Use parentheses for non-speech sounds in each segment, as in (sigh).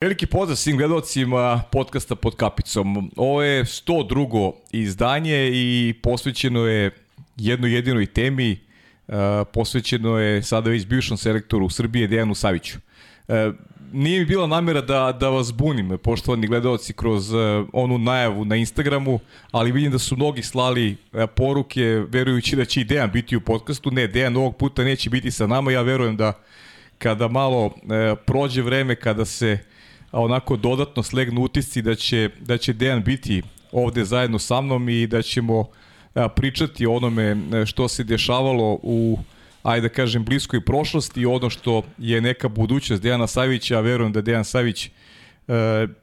Veliki pozdrav svim gledalcima podcasta pod kapicom. Ovo je 102. izdanje i posvećeno je jednoj jedinoj temi, uh, posvećeno je sada već bivšom selektoru Srbije Dejanu Saviću. Uh, nije mi bila namera da, da vas bunim, poštovani gledalci, kroz uh, onu najavu na Instagramu, ali vidim da su mnogi slali poruke verujući da će i Dejan biti u podcastu. Ne, Dejan ovog puta neće biti sa nama, ja verujem da kada malo prođe vreme, kada se a onako dodatno slegnu utisci da će, da će Dejan biti ovde zajedno sa mnom i da ćemo a, pričati o onome e, što se dešavalo u ajde da kažem bliskoj prošlosti i ono što je neka budućnost Dejana Savića, ja verujem da Dejan Savić e,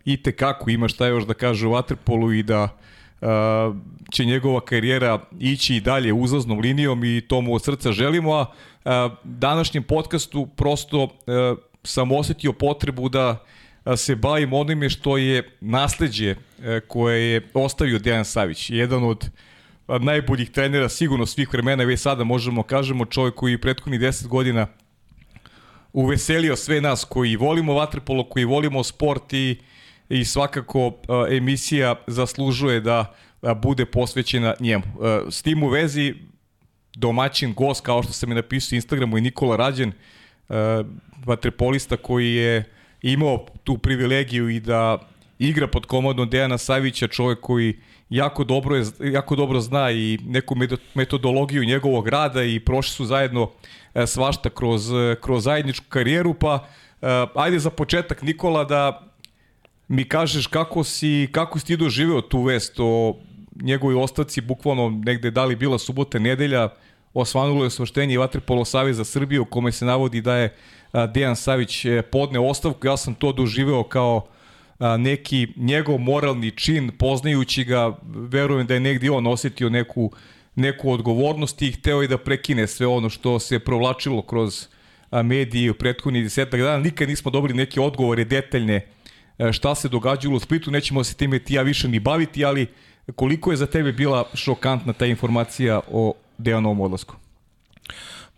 i te kako ima šta još da kaže u Waterpolu i da e, će njegova karijera ići i dalje uzlaznom linijom i to mu od srca želimo, a, a današnjem podcastu prosto e, sam osetio potrebu da se bavim onime što je nasledđe e, koje je ostavio Dejan Savić. Jedan od najboljih trenera sigurno svih vremena, već sada možemo kažemo čovjek koji prethodnih 10 godina uveselio sve nas koji volimo vaterpolo, koji volimo sport i, i svakako emisija zaslužuje da bude posvećena njemu. S tim u vezi domaćin gost, kao što sam je napisao Instagramu i Nikola Rađen, e, vaterpolista koji je imao tu privilegiju i da igra pod komandom Dejana Savića, čovjek koji jako dobro, je, jako dobro zna i neku metodologiju njegovog rada i prošli su zajedno e, svašta kroz, kroz zajedničku karijeru, pa e, ajde za početak Nikola da mi kažeš kako si, kako si ti doživeo tu vest o njegovoj ostavci, bukvalno negde da li bila subota, nedelja, osvanulo je svrštenje Vatripolo Saveza Srbije u kome se navodi da je Dejan Savić podne ostavku. Ja sam to doživeo kao neki njegov moralni čin, poznajući ga, verujem da je negdje on osetio neku, neku odgovornost i hteo je da prekine sve ono što se provlačilo kroz mediji u prethodnih desetak dana. Nikad nismo dobili neke odgovore detaljne šta se događalo u Splitu, nećemo se time ti ja više ni baviti, ali koliko je za tebe bila šokantna ta informacija o Dejanovom odlasku?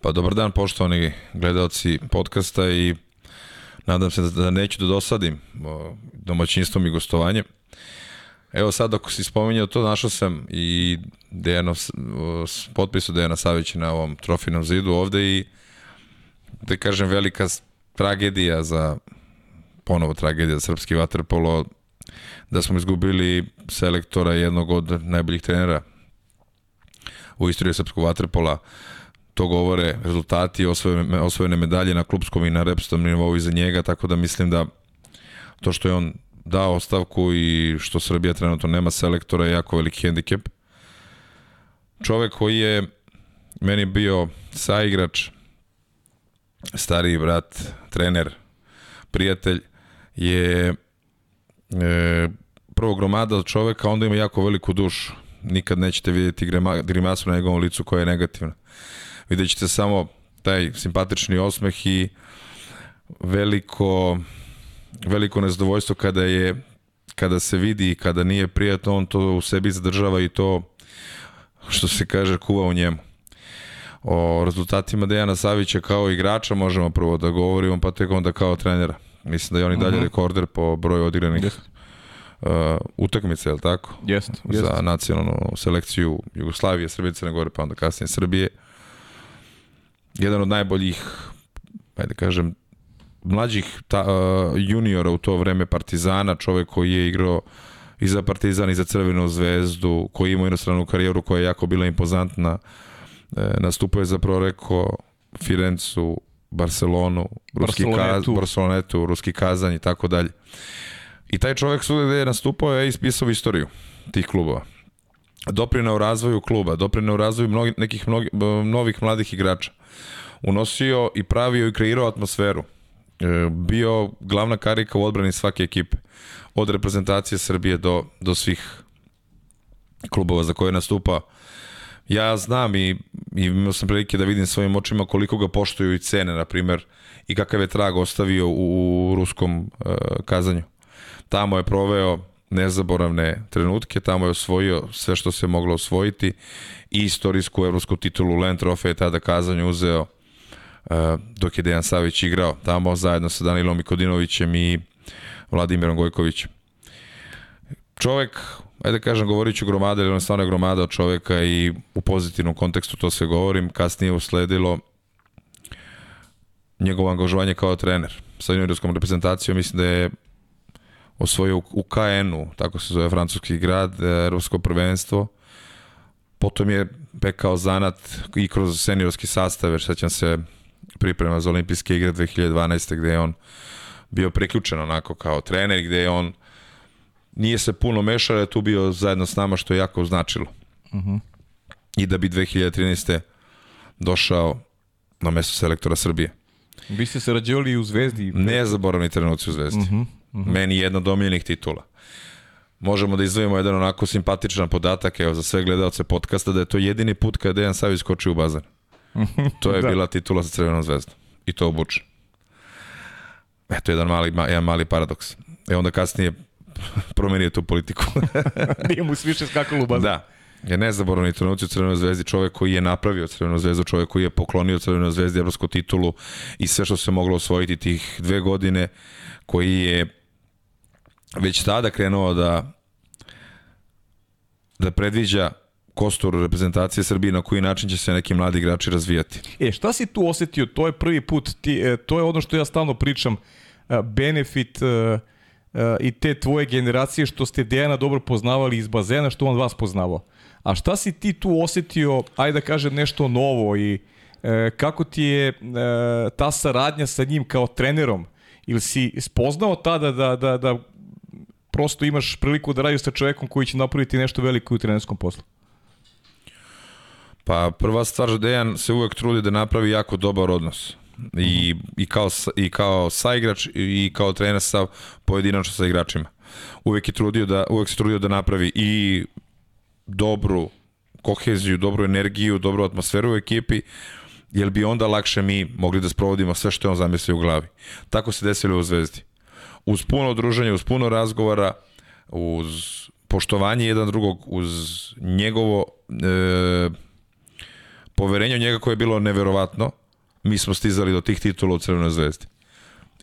Pa dobar dan poštovani gledalci podcasta i nadam se da neću da dosadim domaćinstvom i gostovanje. Evo sad ako si spominjao to, našao sam i Dejanov, potpisu Dejana Savića na ovom trofijnom zidu ovde i da kažem velika tragedija za ponovo tragedija za srpski vaterpolo da smo izgubili selektora jednog od najboljih trenera u istoriji srpskog vaterpola to govore rezultati osvojene, osvojene medalje na klubskom i na repstom nivou iza njega, tako da mislim da to što je on dao ostavku i što Srbija trenutno nema selektora je jako veliki hendikep. Čovek koji je meni bio saigrač, stariji brat, trener, prijatelj, je e, prvo gromada od čoveka, onda ima jako veliku dušu. Nikad nećete vidjeti grimasu na njegovom licu koja je negativna vidjet ćete samo taj simpatični osmeh i veliko veliko nezadovoljstvo kada je kada se vidi i kada nije prijatno, on to u sebi zadržava i to što se kaže kuva u njemu. O rezultatima Dejana Savića kao igrača možemo prvo da govorimo, pa tek onda kao trenera. Mislim da je on i dalje uh mhm. -huh. rekorder po broju odigranih yes. uh, utakmice, je li tako? Jeste. Yes. Za nacionalnu selekciju Jugoslavije, Srbije, Crne Gore, pa onda kasnije Srbije. Uh, jedan od najboljih, ajde da kažem, mlađih ta, uh, juniora u to vreme Partizana, čovek koji je igrao i za Partizan i za Crvenu zvezdu, koji ima inostranu karijeru koja je jako bila impozantna, e, nastupao je za Proreko, Firencu, Barcelonu, Ruski Barcelonetu. Kaz, Barcelonetu, Ruski Kazanj i tako dalje. I taj čovek su gde je nastupao je ispisao istoriju tih klubova. Doprinao razvoju kluba, doprinao razvoju mnogi, nekih mnogi, novih mladih igrača unosio i pravio i kreirao atmosferu. E, bio glavna karika u odbrani svake ekipe. Od reprezentacije Srbije do, do svih klubova za koje nastupa. Ja znam i, i imao sam prilike da vidim svojim očima koliko ga poštuju i cene, na primer, i kakav je trag ostavio u, u ruskom uh, kazanju. Tamo je proveo nezaboravne trenutke, tamo je osvojio sve što se moglo osvojiti i istorijsku evropsku titulu Land Trophy je tada kazanju uzeo dok je Dejan Savić igrao tamo zajedno sa Danilom Ikodinovićem i Vladimirom Gojkovićem. Čovek, ajde da kažem, govorit ću gromada, jer on stvarno je gromada od čoveka i u pozitivnom kontekstu to sve govorim. Kasnije usledilo njegovo angažovanje kao trener sa juniorskom reprezentacijom. Mislim da je osvojio u KN-u, tako se zove francuski grad, e, evropsko prvenstvo. Potom je pekao zanat i kroz seniorski sastav, jer sećam se priprema za olimpijske igre 2012. gde je on bio priključen onako kao trener, gde je on nije se puno mešao, je tu bio zajedno s nama što je jako značilo. Uh -huh. I da bi 2013. došao na mesto selektora Srbije. Vi ste sarađivali i u Zvezdi? Nezaboravni trenuci u Zvezdi. Uh -huh. -huh. Meni jedna od omiljenih titula. Možemo da izdvojimo jedan onako simpatičan podatak, evo za sve gledalce podcasta, da je to jedini put kada Dejan Savić skočio u bazen. (laughs) To je da. bila titula sa Crvenom zvezdom. I to obuče. Eto jedan mali, jedan mali paradoks. E onda kasnije (laughs) promenio tu politiku. (laughs) Nije mu više skakalo u bazen. Da. Je nezaboravni trenuci u Crvenoj zvezdi, čovek koji je napravio Crvenu zvezdu, čovek koji je poklonio Crvenoj zvezdi evropsku titulu i sve što se moglo osvojiti tih dve godine, koji je već tada krenuo da da predviđa kostur reprezentacije Srbije na koji način će se neki mladi igrači razvijati. E, šta si tu osetio? To je prvi put, ti, e, to je ono što ja stalno pričam, e, benefit e, i te tvoje generacije što ste Dejana dobro poznavali iz bazena, što on vas poznavao. A šta si ti tu osetio, ajde da kažem nešto novo i kako ti je ta saradnja sa njim kao trenerom? Ili si spoznao tada da, da, da prosto imaš priliku da radiš sa čovekom koji će napraviti nešto veliko u trenerskom poslu? Pa prva stvar, Dejan se uvek trudi da napravi jako dobar odnos. I, i, kao, i kao saigrač i kao trener sa pojedinačno sa igračima. Uvek, je trudio da, uvek se trudio da napravi i dobru koheziju, dobru energiju, dobru atmosferu u ekipi, jer bi onda lakše mi mogli da sprovodimo sve što je on zamislio u glavi. Tako se desilo u Zvezdi. Uz puno druženja, uz puno razgovora, uz poštovanje jedan drugog, uz njegovo e, poverenje u njega koje je bilo neverovatno, mi smo stizali do tih titula u Crvenoj zvezdi.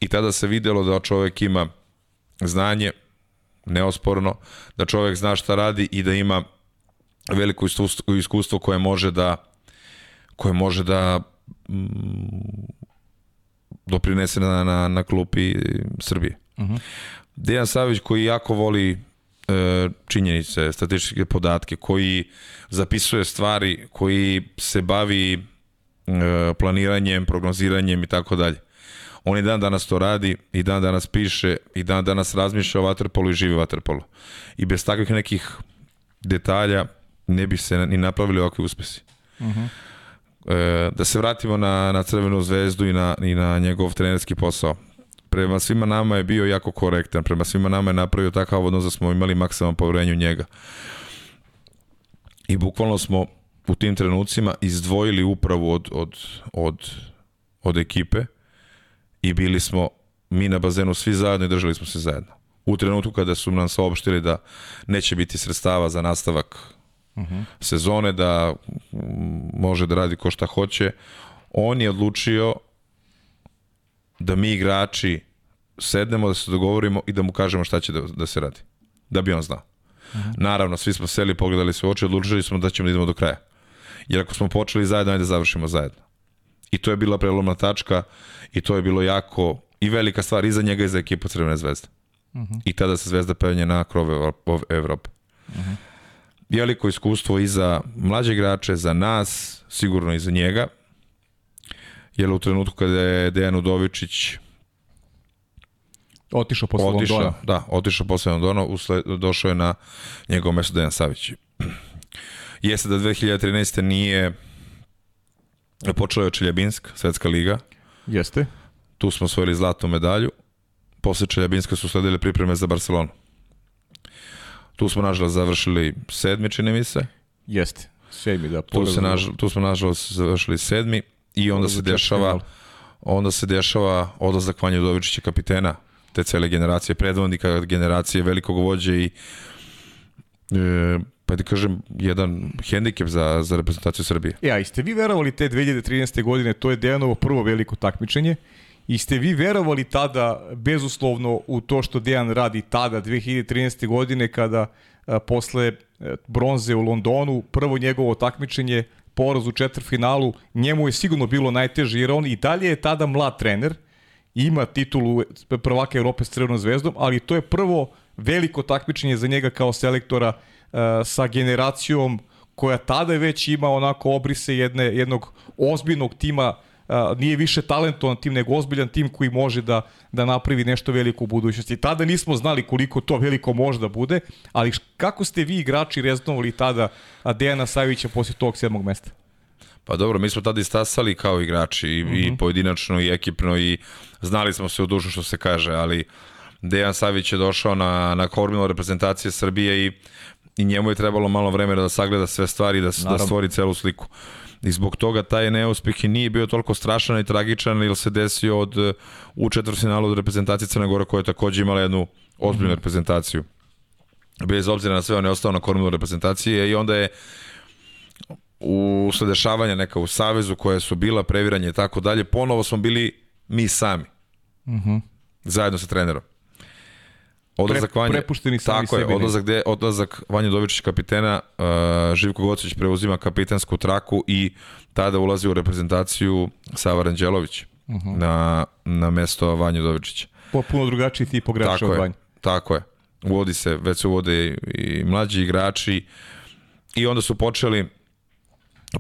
I tada se videlo da čovek ima znanje, neosporno, da čovek zna šta radi i da ima veliko iskustvo koje može da koje može da mm, doprinese na, na, na klupi Srbije. Uh mhm. -huh. Dejan Savić koji jako voli e, činjenice, statističke podatke, koji zapisuje stvari, koji se bavi e, planiranjem, prognoziranjem i tako dalje. On i dan danas to radi, i dan danas piše, i dan danas razmišlja o vaterpolu i živi vaterpolu. I bez takvih nekih detalja ne bi se ni napravili ovakvi uspesi. Uh -huh. e, da se vratimo na, na Crvenu zvezdu i na, i na njegov trenerski posao prema svima nama je bio jako korektan, prema svima nama je napravio takav odnos da smo imali maksimalno poverenje u njega. I bukvalno smo u tim trenucima izdvojili upravu od, od, od, od ekipe i bili smo mi na bazenu svi zajedno i držali smo se zajedno. U trenutku kada su nam saopštili da neće biti sredstava za nastavak uh mhm. -huh. sezone, da može da radi ko šta hoće, on je odlučio da mi igrači sednemo, da se dogovorimo i da mu kažemo šta će da, da se radi. Da bi on znao. -huh. Naravno, svi smo seli, pogledali sve oči, odlučili smo da ćemo da idemo do kraja. Jer ako smo počeli zajedno, ajde završimo zajedno. I to je bila prelomna tačka i to je bilo jako i velika stvar i za njega i za ekipu Crvene zvezde. Uh -huh. I tada se zvezda penje na krove Evrope. Uh -huh. Veliko iskustvo i za mlađe igrače, za nas, sigurno i za njega jer u trenutku kada je Dejan Udovičić otišao posle otišao, Londona. Da, otišao posle Londona, usled, došao je na njegov mesto Dejan Savić. (clears throat) Jeste da 2013. nije počela je Čeljabinsk, svetska liga. Jeste. Tu smo osvojili zlatnu medalju. Posle Čeljabinska su sledile pripreme za Barcelonu. Tu smo nažalost završili sedmi, čini mi se. Jeste, sedmi, da. Tu, se naž, tu smo nažalost završili sedmi i onda se dešava onda se dešava odlazak Vanja Udovičića kapitena te cele generacije, predvodnika generacije, velikog vođe i e, pa da kažem, jedan hendikep za, za reprezentaciju Srbije. Ja, e, i ste vi verovali te 2013. godine, to je Dejanovo prvo veliko takmičenje I ste vi verovali tada, bezuslovno, u to što Dejan radi tada, 2013. godine, kada a, posle a, bronze u Londonu, prvo njegovo takmičenje, poraz u četvrfinalu, njemu je sigurno bilo najteže, jer on i dalje je tada mlad trener, ima titulu prvaka Evrope s Crvenom zvezdom, ali to je prvo veliko takmičenje za njega kao selektora uh, sa generacijom koja tada već ima onako obrise jedne, jednog ozbiljnog tima nije više talentovan tim, nego ozbiljan tim koji može da, da napravi nešto veliko u budućnosti. Tada nismo znali koliko to veliko može da bude, ali kako ste vi igrači reznovali tada Dejana Savića posle tog sedmog mesta? Pa dobro, mi smo tada istasali kao igrači i, mm -hmm. i mhm. pojedinačno i ekipno i znali smo se u dušu što se kaže, ali Dejan Savić je došao na, na kormilo reprezentacije Srbije i, i njemu je trebalo malo vremena da sagleda sve stvari da, da stvori celu sliku. I zbog toga taj neuspeh i nije bio toliko strašan i tragičan ili se desio od, u četvrtfinalu od reprezentacije Crne Gore koja je takođe imala jednu ozbiljnu mm -hmm. reprezentaciju. Bez obzira na sve on je ostao na kormilu reprezentacije i onda je usled dešavanja neka u Savezu koje su bila previranje i tako dalje, ponovo smo bili mi sami. Mm -hmm. Zajedno sa trenerom. Odlazak Vanja, prepušteni sami tako je, odlazak, de, odlazak Vanja Dovičić kapitena, uh, Živko Gocić preuzima kapitensku traku i tada ulazi u reprezentaciju Sava Ranđelović uh mhm. -huh. na, na mesto Vanja Dovičića. Popuno drugačiji tip igrača od Vanja. Tako je. Uvodi se, već se uvode i, i mlađi igrači i onda su počeli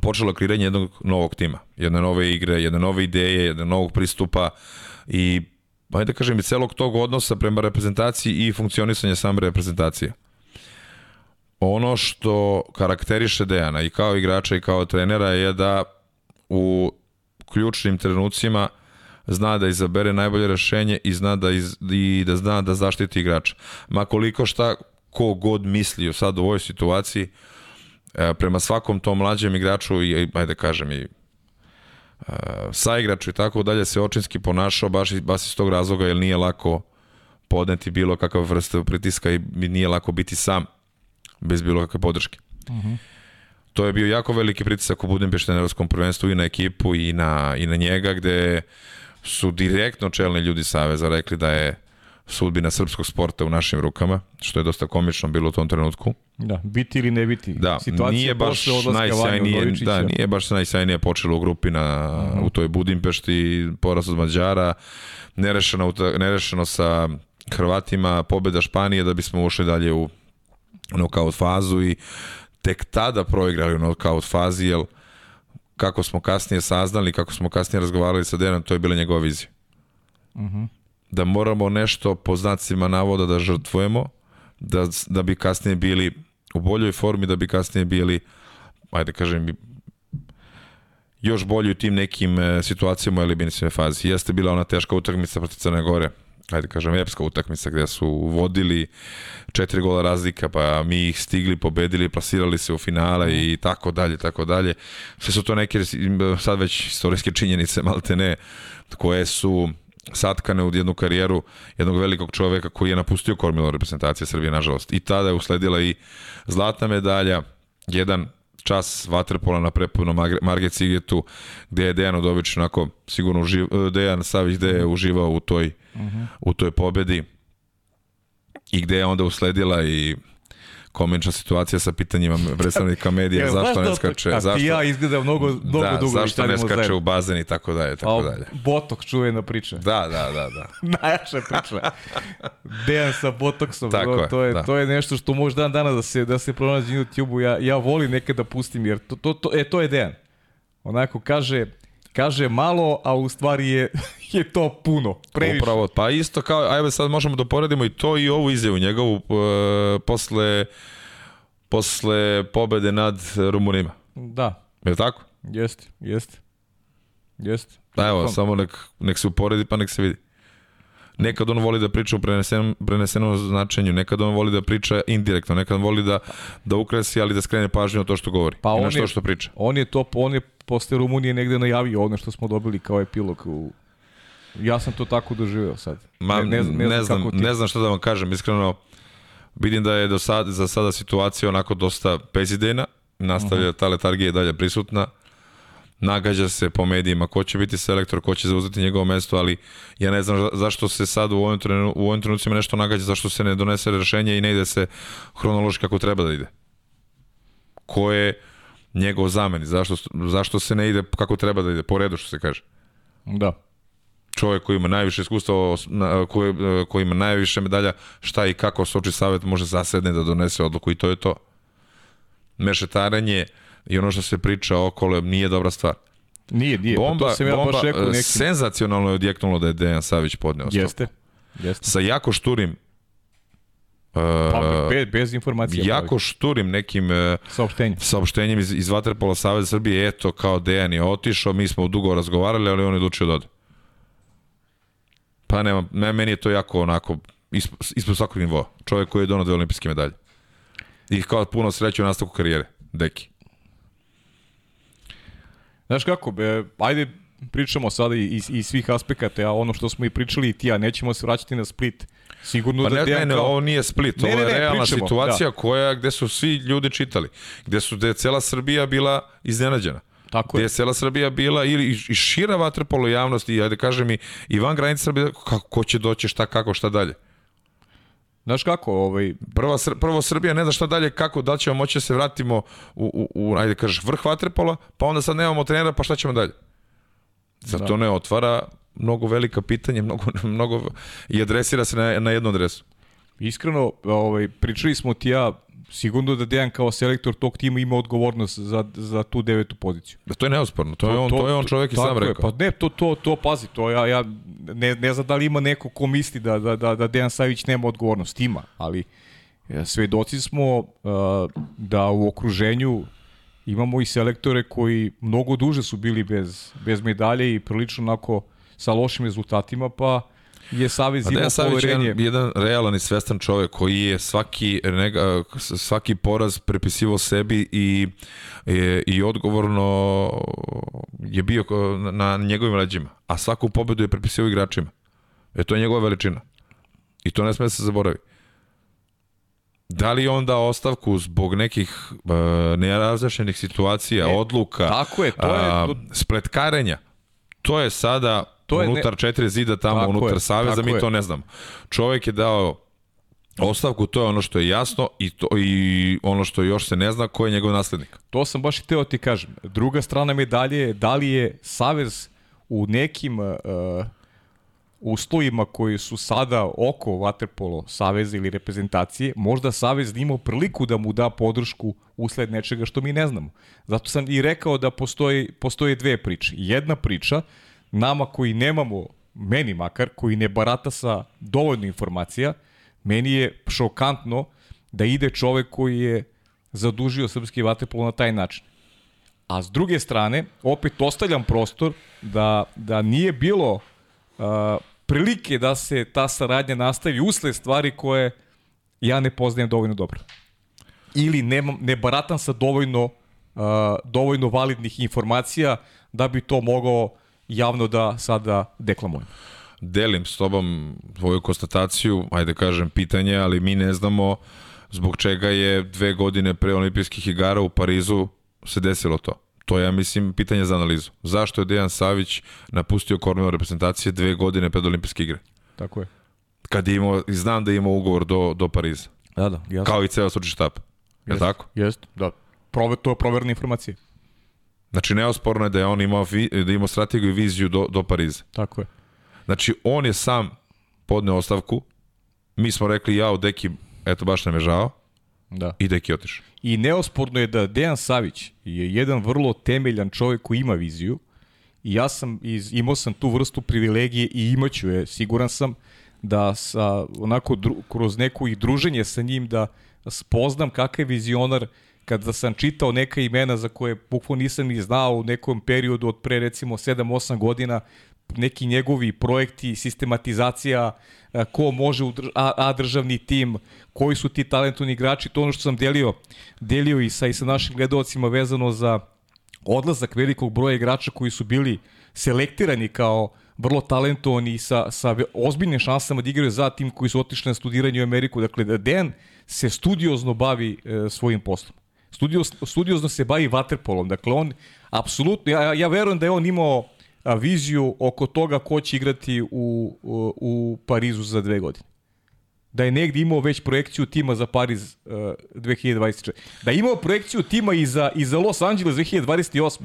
počelo kreiranje jednog novog tima, jedne nove igre, jedne nove ideje, jedne novog pristupa i ajde da kažem i celog tog odnosa prema reprezentaciji i funkcionisanja same reprezentacije. Ono što karakteriše Dejana i kao igrača i kao trenera je da u ključnim trenucima zna da izabere najbolje rešenje i zna da, iz, i da zna da zaštiti igrača. Ma koliko šta ko god mislio sad u ovoj situaciji, e, prema svakom tom mlađem igraču i ajde da kažem i saigraču i tako dalje se očinski ponašao baš, baš iz tog razloga jer nije lako podneti bilo kakav vrste pritiska i nije lako biti sam bez bilo kakve podrške. Uh mhm. -huh. To je bio jako veliki pritisak u Budimpešti na Evropskom prvenstvu i na ekipu i na, i na njega gde su direktno čelni ljudi Saveza rekli da je sudbina srpskog sporta u našim rukama, što je dosta komično bilo u tom trenutku. Da, biti ili ne biti. Da, Situacija nije baš najsjajnije, da, nije baš najsjajnije počelo u grupi na, uh -huh. u toj Budimpešti, poraz od Mađara, nerešeno, nerešeno sa Hrvatima, pobeda Španije da bismo ušli dalje u nokaut fazu i tek tada proigrali u nokaut fazi, jer kako smo kasnije saznali, kako smo kasnije razgovarali sa Denom, to je bila njegova vizija. Uh -huh da moramo nešto po znacima navoda da žrtvujemo, da, da bi kasnije bili u boljoj formi, da bi kasnije bili, ajde kažem, još bolji u tim nekim e, situacijama u eliminacijne fazi. Jeste bila ona teška utakmica protiv Crne Gore, ajde kažem, epska utakmica gde su vodili četiri gola razlika, pa mi ih stigli, pobedili, plasirali se u finale i tako dalje, tako dalje. Sve su to neke sad već istorijske činjenice, malte ne, koje su satkane u jednu karijeru jednog velikog čoveka koji je napustio kormilo reprezentacije Srbije, nažalost. I tada je usledila i zlatna medalja, jedan čas vaterpola na prepunom Marge Cigetu, gde je Dejan Odović onako sigurno uživ, Dejan Savić gde je uživao u toj, uh. -huh. u toj pobedi i gde je onda usledila i komična situacija sa pitanjima predstavnika medija, (laughs) zašto ne skače, a zašto, ja izgleda mnogo, mnogo da, dugo zašto ne skače zajedno. u bazen i tako dalje, tako a, dalje. Botok čuvena priča. Da, da, da, da. (laughs) Najjača priča. Dejan sa botoksom, tako bro, to je da. to je nešto što može dan dana da se da se pronađe na YouTubeu. Ja ja volim nekad da pustim jer to to, to e to je Dejan. Onako kaže kaže malo, a u stvari je, (laughs) je to puno, previše. Upravo, pa isto kao, ajde sad možemo da poredimo i to i ovu izjavu njegovu uh, posle, posle pobede nad Rumunima. Da. Je tako? Jeste, jeste. Jeste. Da, evo, samo nek, nek se uporedi pa nek se vidi. Nekad on voli da priča u prenesenom, prenesenom značenju, nekad on voli da priča indirektno, nekad voli da, da ukresi, ali da skrene pažnju na to što govori. Pa on na što, što priča. On je to, on je posle Rumunije negde najavio ono što smo dobili kao epilog u Ja sam to tako doživeo sad. Ma, ne, ne, ne, ne znam, ne znam šta da vam kažem, iskreno vidim da je do sad, za sada situacija onako dosta bezidejna, nastavlja uh -huh. ta letargija je dalje prisutna. Nagađa se po medijima ko će biti selektor, ko će zauzeti njegovo mesto, ali ja ne znam zašto se sad u ovim, trenu, u ovim trenucima nešto nagađa, zašto se ne donese rešenje i ne ide se hronološki kako treba da ide. Ko je njegov zameni, zašto, zašto se ne ide kako treba da ide, po redu što se kaže. Da. Čovjek koji ima najviše iskustva, koji, koji ima najviše medalja, šta i kako Soči Savet može zasedne da donese odluku i to je to. Mešetarenje, i ono što se priča okolo nije dobra stvar. Nije, nije. Bomba, pa to sam ja bomba baš rekao nekim... senzacionalno je odjeknulo da je Dejan Savić podneo ostavku. Jeste. Jeste. Sa jako šturim uh, Pa, bez, bez informacija. jako šturim nekim uh, Saopštenje. saopštenjem iz, iz Vaterpola Saveza Srbije, eto, kao Dejan je otišao, mi smo dugo razgovarali, ali on je odlučio da ode. Pa nema, ne, meni je to jako onako, ispod, ispod svakog nivoa. Čovjek koji je donao dve olimpijske medalje. I kao puno sreće u nastavku karijere. Deki. Znaš kako, be, ajde pričamo sada iz, iz svih aspekata, a ono što smo i pričali i ti ja, nećemo se vraćati na Split. Sigurno Pa da ne, Dejan ne, ne, kao- ovo nije Split, Ne, ovo ne, je ne, realna pričamo, situacija da. koja, gde su svi ljudi čitali, gde su, gde je cela Srbija bila iznenađena. Tako Gde je. je cela Srbija bila ili i, i šira vaterpolo javnost i ajde kažem i, i van granica Srbije, kako, ko će doći, šta, kako, šta dalje. Znaš kako, ovaj, Prva, prvo Srbija ne zna šta dalje, kako, da ćemo moći da se vratimo u, u, u ajde kažeš, vrh vaterpola, pa onda sad nemamo trenera, pa šta ćemo dalje? Zar Da. to ne otvara mnogo velika pitanja, mnogo, (laughs) mnogo, i adresira se na, na jednu adresu. iskreno, ovaj, pričali smo ti ja, sigurno da Dejan kao selektor tog tima ima odgovornost za, za tu devetu poziciju. Da to je neosporno, to, je on, to, je on čovjek i sam je. rekao. Pa ne, to, to, to pazi, to ja, ja ne, ne znam da li ima neko ko misli da, da, da, da Dejan Savić nema odgovornost, ima, ali e, svedoci smo uh, da u okruženju imamo i selektore koji mnogo duže su bili bez, bez medalje i prilično onako sa lošim rezultatima, pa je Savez A imao Savić je poverenje. jedan, jedan realan i svestan čovek koji je svaki, nega, svaki poraz prepisivo sebi i, i, i odgovorno je bio na, njegovim leđima. A svaku pobedu je prepisivao igračima. E to je njegova veličina. I to ne sme da se zaboravi. Da li on dao ostavku zbog nekih uh, nerazjašnjenih situacija, E, odluka, tako je, to je- a, to- spletkarenja, to je sada To je ne- unutar četiri zida tamo, Tako unutar je, saveza, mi je. to ne znamo. Čovek je dao ostavku, to je ono što je jasno i, to, i ono što još se ne zna, ko je njegov naslednik. To sam baš i teo ti kažem. Druga strana medalje je da li je Savez u nekim uh, uslovima koji su sada oko Waterpolo Saveza ili reprezentacije, možda Savez imao priliku da mu da podršku usled nečega što mi ne znamo. Zato sam i rekao da postoji, postoje dve priče. Jedna priča, nama koji nemamo, meni makar, koji ne barata sa dovoljno informacija, meni je šokantno da ide čovek koji je zadužio srpski vaterpolo na taj način. A s druge strane, opet ostavljam prostor da, da nije bilo uh, prilike da se ta saradnja nastavi usled stvari koje ja ne poznajem dovoljno dobro. Ili nemam, ne baratam sa dovoljno, uh, dovoljno validnih informacija da bi to mogao javno da sada deklamujem. Delim s tobom tvoju konstataciju, ajde kažem pitanje, ali mi ne znamo zbog čega je dve godine pre olimpijskih igara u Parizu se desilo to. To je, ja mislim, pitanje za analizu. Zašto je Dejan Savić napustio kormilo reprezentacije dve godine pred olimpijske igre? Tako je. Kad je imao, znam da je imao ugovor do, do Pariza. Da, da, jasno. Kao i ceo stručni štab. Je li tako? Jeste, da. Prove, to je proverna informacija. Znači, neosporno je da je on imao, vi, da je imao strategiju i viziju do, do Pariza. Tako je. Znači, on je sam podneo ostavku. Mi smo rekli, jao, deki, eto, baš nam je žao. Da. I deki je otišao. I neosporno je da Dejan Savić je jedan vrlo temeljan čovjek koji ima viziju i ja sam iz, imao sam tu vrstu privilegije i imaću je, siguran sam da sa, onako dru, kroz neko i druženje sa njim da spoznam kakav je vizionar kada sam čitao neka imena za koje bukvalno nisam ni znao u nekom periodu od pre recimo 7-8 godina neki njegovi projekti, sistematizacija, a, ko može u a, državni tim, koji su ti talentovni igrači, to ono što sam delio, delio i sa, i sa našim gledalcima vezano za odlazak velikog broja igrača koji su bili selektirani kao vrlo talentovani i sa, sa ozbiljnim šansama da igraju za tim koji su otišli na studiranje u Ameriku. Dakle, da Dejan se studiozno bavi e, svojim poslom. Studios, studiozno se bavi vaterpolom. Dakle, on, apsolutno, ja, ja verujem da je on imao viziju oko toga ko će igrati u, u, u Parizu za dve godine da je negdje imao već projekciju tima za Pariz uh, 2024. Da je imao projekciju tima i za, i za Los Angeles 2028.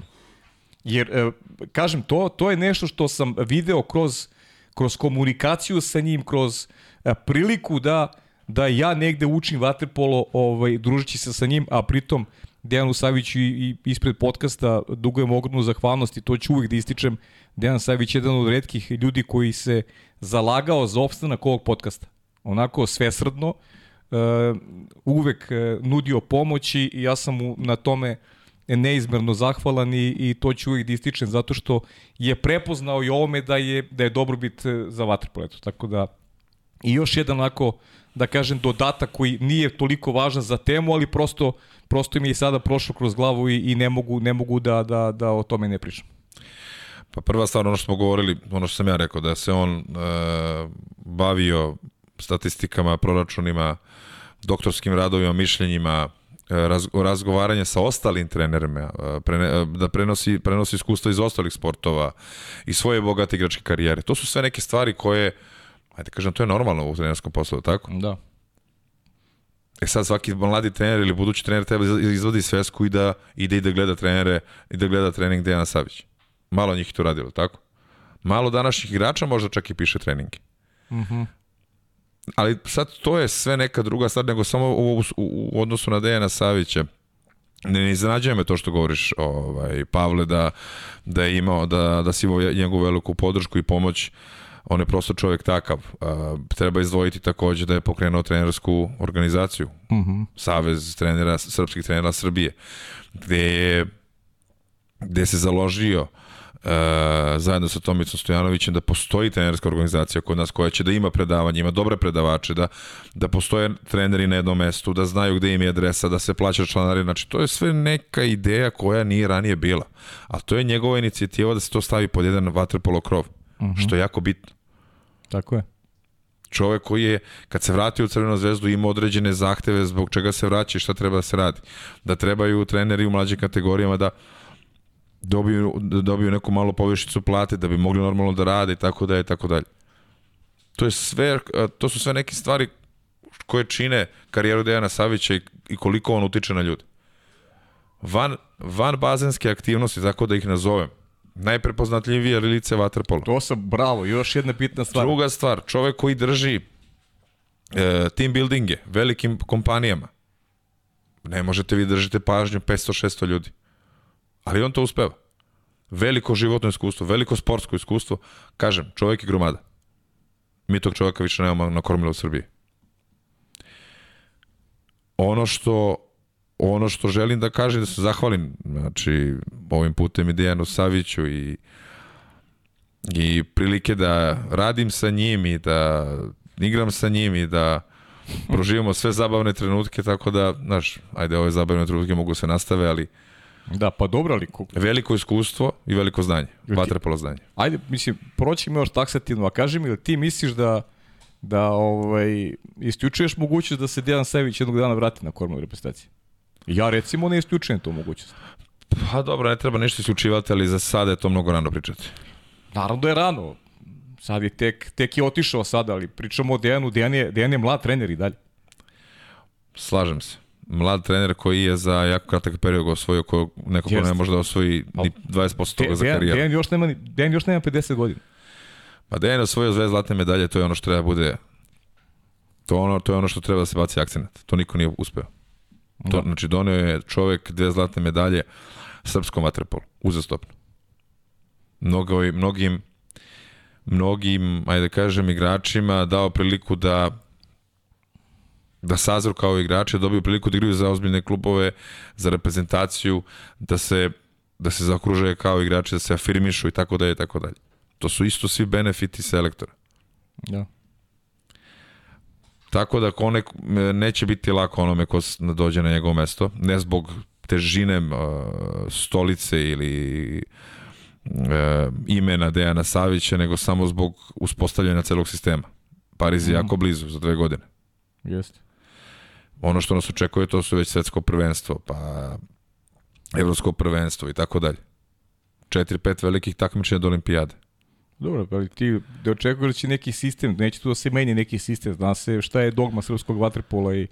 Jer, uh, kažem, to, to je nešto što sam video kroz, kroz komunikaciju sa njim, kroz uh, priliku da, da ja negde učim vaterpolo ovaj, družići se sa njim, a pritom Dejanu Saviću i, i ispred podcasta dugujem ogromnu zahvalnost i to ću uvijek da ističem. Dejan Savić je jedan od redkih ljudi koji se zalagao za opstanak ovog podcasta onako svesrdno, uh, uvek uh, nudio pomoći i ja sam mu na tome neizmerno zahvalan i, i to ću uvijek da ističem zato što je prepoznao i ovome da je, da je dobrobit e, za vaterpoletu. Tako da i još jedan onako da kažem dodatak koji nije toliko važan za temu, ali prosto prosto mi je sada prošlo kroz glavu i, i ne mogu ne mogu da da da o tome ne pričam. Pa prva stvar ono što smo govorili, ono što sam ja rekao da se on e, bavio statistikama, proračunima, doktorskim radovima, mišljenjima, e, raz, razgovaranje sa ostalim trenerima, e, e, da prenosi, prenosi iskustva iz ostalih sportova i svoje bogate igračke karijere. To su sve neke stvari koje, ajde kažem, to je normalno u trenerskom poslu, tako? Da. E sad svaki mladi trener ili budući trener treba da izvodi svesku i da ide i da gleda trenere i da gleda trening Dejana Savić. Malo njih to radilo, tako? Malo današnjih igrača možda čak i piše treninge. Mhm. Mm ali sad to je sve neka druga stvar, nego samo u, u, u odnosu na Dejana Savića. Ne, ne iznenađuje me to što govoriš, ovaj, Pavle, da, da je imao, da, da si imao njegovu veliku podršku i pomoć on je prosto čovjek takav. Uh, treba izdvojiti takođe da je pokrenuo trenersku organizaciju, mm -hmm. Savez trenera, srpskih trenera Srbije, gde je gde se založio uh, zajedno sa Tomicom Stojanovićem da postoji trenerska organizacija kod nas koja će da ima predavanje, ima dobre predavače, da, da postoje treneri na jednom mestu, da znaju gde im je adresa, da se plaća članari, znači to je sve neka ideja koja nije ranije bila. A to je njegova inicijativa da se to stavi pod jedan vaterpolo krov, uh mhm. -huh. što je jako bitno. Tako je. Čovek koji je, kad se vratio u Crvenu zvezdu, ima određene zahteve zbog čega se vraća i šta treba da se radi. Da trebaju treneri u mlađim kategorijama da dobiju, da dobiju neku malo povišicu plate da bi mogli normalno da rade i tako da je tako dalje. To je sve, to su sve neke stvari koje čine karijeru Dejana Savića i koliko on utiče na ljude. Van, van bazenske aktivnosti, tako da ih nazovem, najprepoznatljivije lice Waterpolo. To sam, bravo, još jedna bitna stvar. Druga stvar, čovek koji drži e, team buildinge velikim kompanijama. Ne možete vi držite pažnju 500-600 ljudi. Ali on to uspeva. Veliko životno iskustvo, veliko sportsko iskustvo. Kažem, čovjek je gromada. Mi tog čovjeka više nemamo na kormilu u Srbiji. Ono što ono što želim da kažem da se zahvalim znači ovim putem i Dejanu Saviću i i prilike da radim sa njim i da igram sa njim i da proživimo sve zabavne trenutke tako da, znaš, ajde ove zabavne trenutke mogu se nastave, ali Da, pa dobro, ali... Veliko iskustvo i veliko znanje. Vatrepolo znanje. Ajde, mislim, proći još taksativno, a kaži mi, ti misliš da da ovaj, isključuješ mogućnost da se Dejan Savić jednog dana vrati na kormanu reprezentacije? Ja recimo ne isključujem tu mogućnost. Pa dobro, ne treba ništa isključivati, ali za sada je to mnogo rano pričati. Naravno da je rano. Sad je tek, tek je otišao sada, ali pričamo o Dejanu. Dejan je, Dejan je mlad trener i dalje. Slažem se mlad trener koji je za jako kratak period osvojio ko neko ko ne može da osvoji ni 20% toga za karijeru. Dejan još nema Dejan još nema 50 godina. Pa Dejan osvojio dve zlatne medalje, to je ono što treba da bude to ono to je ono što treba da se baci akcenat. To niko nije uspeo. To, da. znači doneo je čovek dve zlatne medalje srpskom vaterpolu, uzastopno. Mnogo, mnogim mnogim, ajde da kažem, igračima dao priliku da da sazru kao igrači, da dobiju priliku da igraju za ozbiljne klubove, za reprezentaciju, da se da se zakruže kao igrači, da se afirmišu i tako dalje i tako dalje. To su isto svi benefiti selektora. Da. Tako da kone, neće biti lako onome ko dođe na njegovo mesto, ne zbog težine uh, stolice ili uh, imena Dejana Savića, nego samo zbog uspostavljanja celog sistema. Pariz je mm. jako blizu za dve godine. Jeste. ono što nas očekuje to su već svetsko prvenstvo, pa evropsko prvenstvo i tako dalje. Četiri, pet velikih takmičenja do olimpijade. Dobro, ali ti da očekuješ da će neki sistem, neće tu da se menja neki sistem, zna se šta je dogma srpskog vaterpola i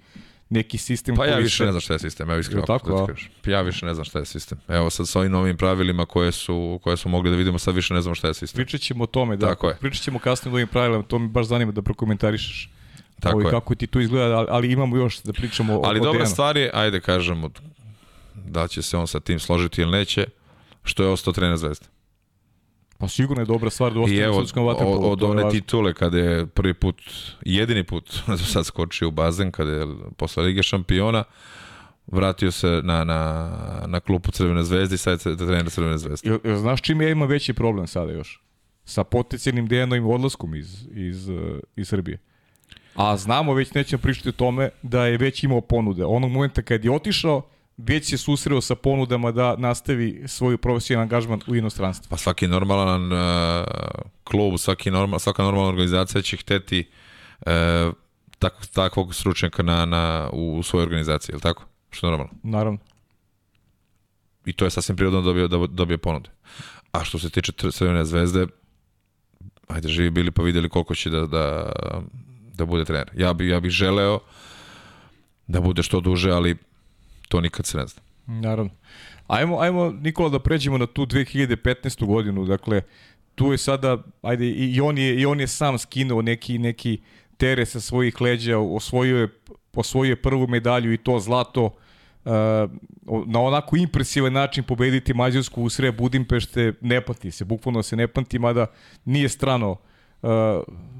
neki sistem Pa ja više ne znam šta je sistem, evo iskreno. Tako, da ti a? kažem. Ja više ne znam šta je sistem. Evo sad sa ovim novim pravilima koje su, koje smo mogli da vidimo, sad više ne znam šta je sistem. Pričat ćemo o tome, da. Tako je. Pričat ćemo kasnije o ovim pravilima, to mi baš zanima da prokomentarišeš. Tako Ovo, je. Kako ti to izgleda, ali, ali imamo još da pričamo o, Ali o dobra Dejanu. stvar je, ajde kažemo, da će se on sa tim složiti ili neće, što je ostao trener Zvezde. Pa sigurno je dobra stvar da ostane u evo, srpskom od, vaterpolu. od je one titule kada je prvi put, jedini put (laughs) sad skočio u bazen, kada je posle Lige šampiona, vratio se na, na, na klupu Crvene zvezde i sad je trener Crvene zvezde. Jel, jel znaš čime ja imam veći problem sada još? Sa potencijalnim Dejanovim odlaskom iz, iz, uh, iz Srbije. A znamo, već nećemo pričati o tome, da je već imao ponude. Onog momenta kad je otišao, već se susreo sa ponudama da nastavi svoj profesionalni angažman u inostranstvu. Pa svaki normalan uh, klub, svaki normal, svaka normalna organizacija će hteti uh, tak, takvog stručnjaka na, na, u, u svojoj organizaciji, je li tako? Što je normalno. Naravno. I to je sasvim prirodno da dobije, da ponude. A što se tiče Crvene zvezde, ajde živi bili pa videli koliko će da, da, da bude trener. Ja bi, ja bih želeo da bude što duže, ali to nikad se ne zna. Naravno. Ajmo, ajmo Nikola da pređemo na tu 2015. godinu. Dakle, tu je sada, ajde, i, on, je, i on je sam skinuo neki, neki tere sa svojih leđa, osvojio je, osvojio je prvu medalju i to zlato uh, na onako impresivan način pobediti Mađarsku u sred Budimpešte ne pati se, bukvalno se ne pamti, mada nije strano uh,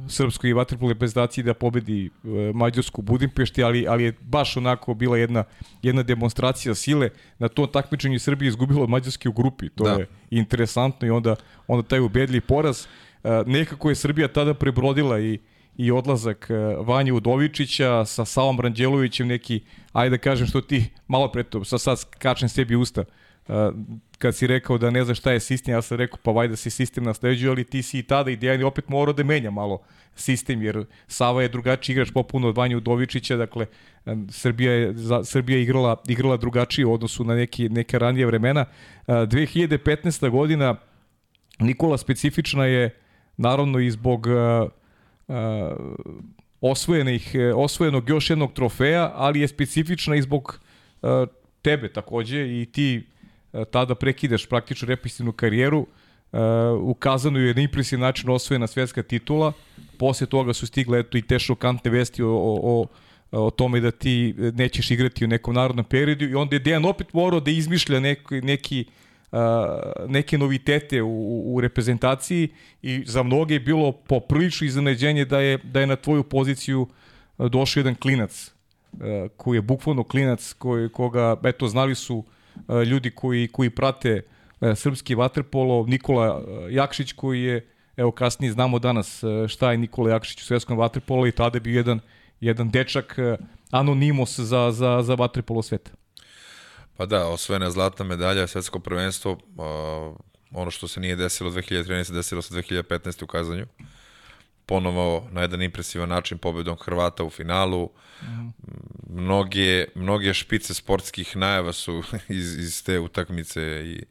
srpskoj vaterpolo reprezentaciji da pobedi uh, Mađarsku Budimpešti, ali, ali je baš onako bila jedna, jedna demonstracija sile. Na tom takmičenju Srbije izgubilo od Mađarske u grupi. To Da. je interesantno i onda, onda taj ubedljiv poraz. Uh, nekako je Srbija tada prebrodila i i odlazak uh, Vanje Udovičića sa Savom Ranđelovićem neki, ajde da kažem što ti malo pre to, sad, sad kačem sebi usta, uh, kad si rekao da ne znaš šta je sistem, ja sam rekao pa vajda se sistem nasleđuje, ali ti si i tada i Dejan opet morao da menja malo sistem, jer Sava je drugačiji igrač popuno od Vanja Udovičića, dakle Srbija je, za, Srbija je igrala, igrala drugačije u odnosu na neki, neke ranije vremena. Uh, 2015. godina Nikola specifična je naravno i zbog uh, osvojenih, osvojenog još jednog trofeja, ali je specifična i zbog tebe takođe i ti tada prekidaš praktično represivnu karijeru, uh, ukazano je na impresivan način osvojena svetska titula, posle toga su stigle eto i te šokantne vesti o, o, o o tome da ti nećeš igrati u nekom narodnom periodu. I onda je Dejan opet morao da izmišlja neki, neki uh, neke novitete u, u reprezentaciji. I za mnoge je bilo poprilično iznenađenje da je, da je na tvoju poziciju uh, došao jedan klinac uh, koji je bukvalno klinac koji, koga, eto, znali su uh, ljudi koji, koji prate uh, srpski vaterpolo, Nikola uh, Jakšić koji je, evo kasnije znamo danas šta je Nikola Jakšić u svetskom vaterpolu i tada je bio jedan, jedan dečak anonimos za, za, za vaterpolo sveta. Pa da, osvojena zlatna medalja, svetsko prvenstvo, ono što se nije desilo 2013. desilo se 2015. u Kazanju. Ponovo na jedan impresivan način pobedom Hrvata u finalu. Mm. Mnoge, mnoge špice sportskih najava su (laughs) iz, iz te utakmice i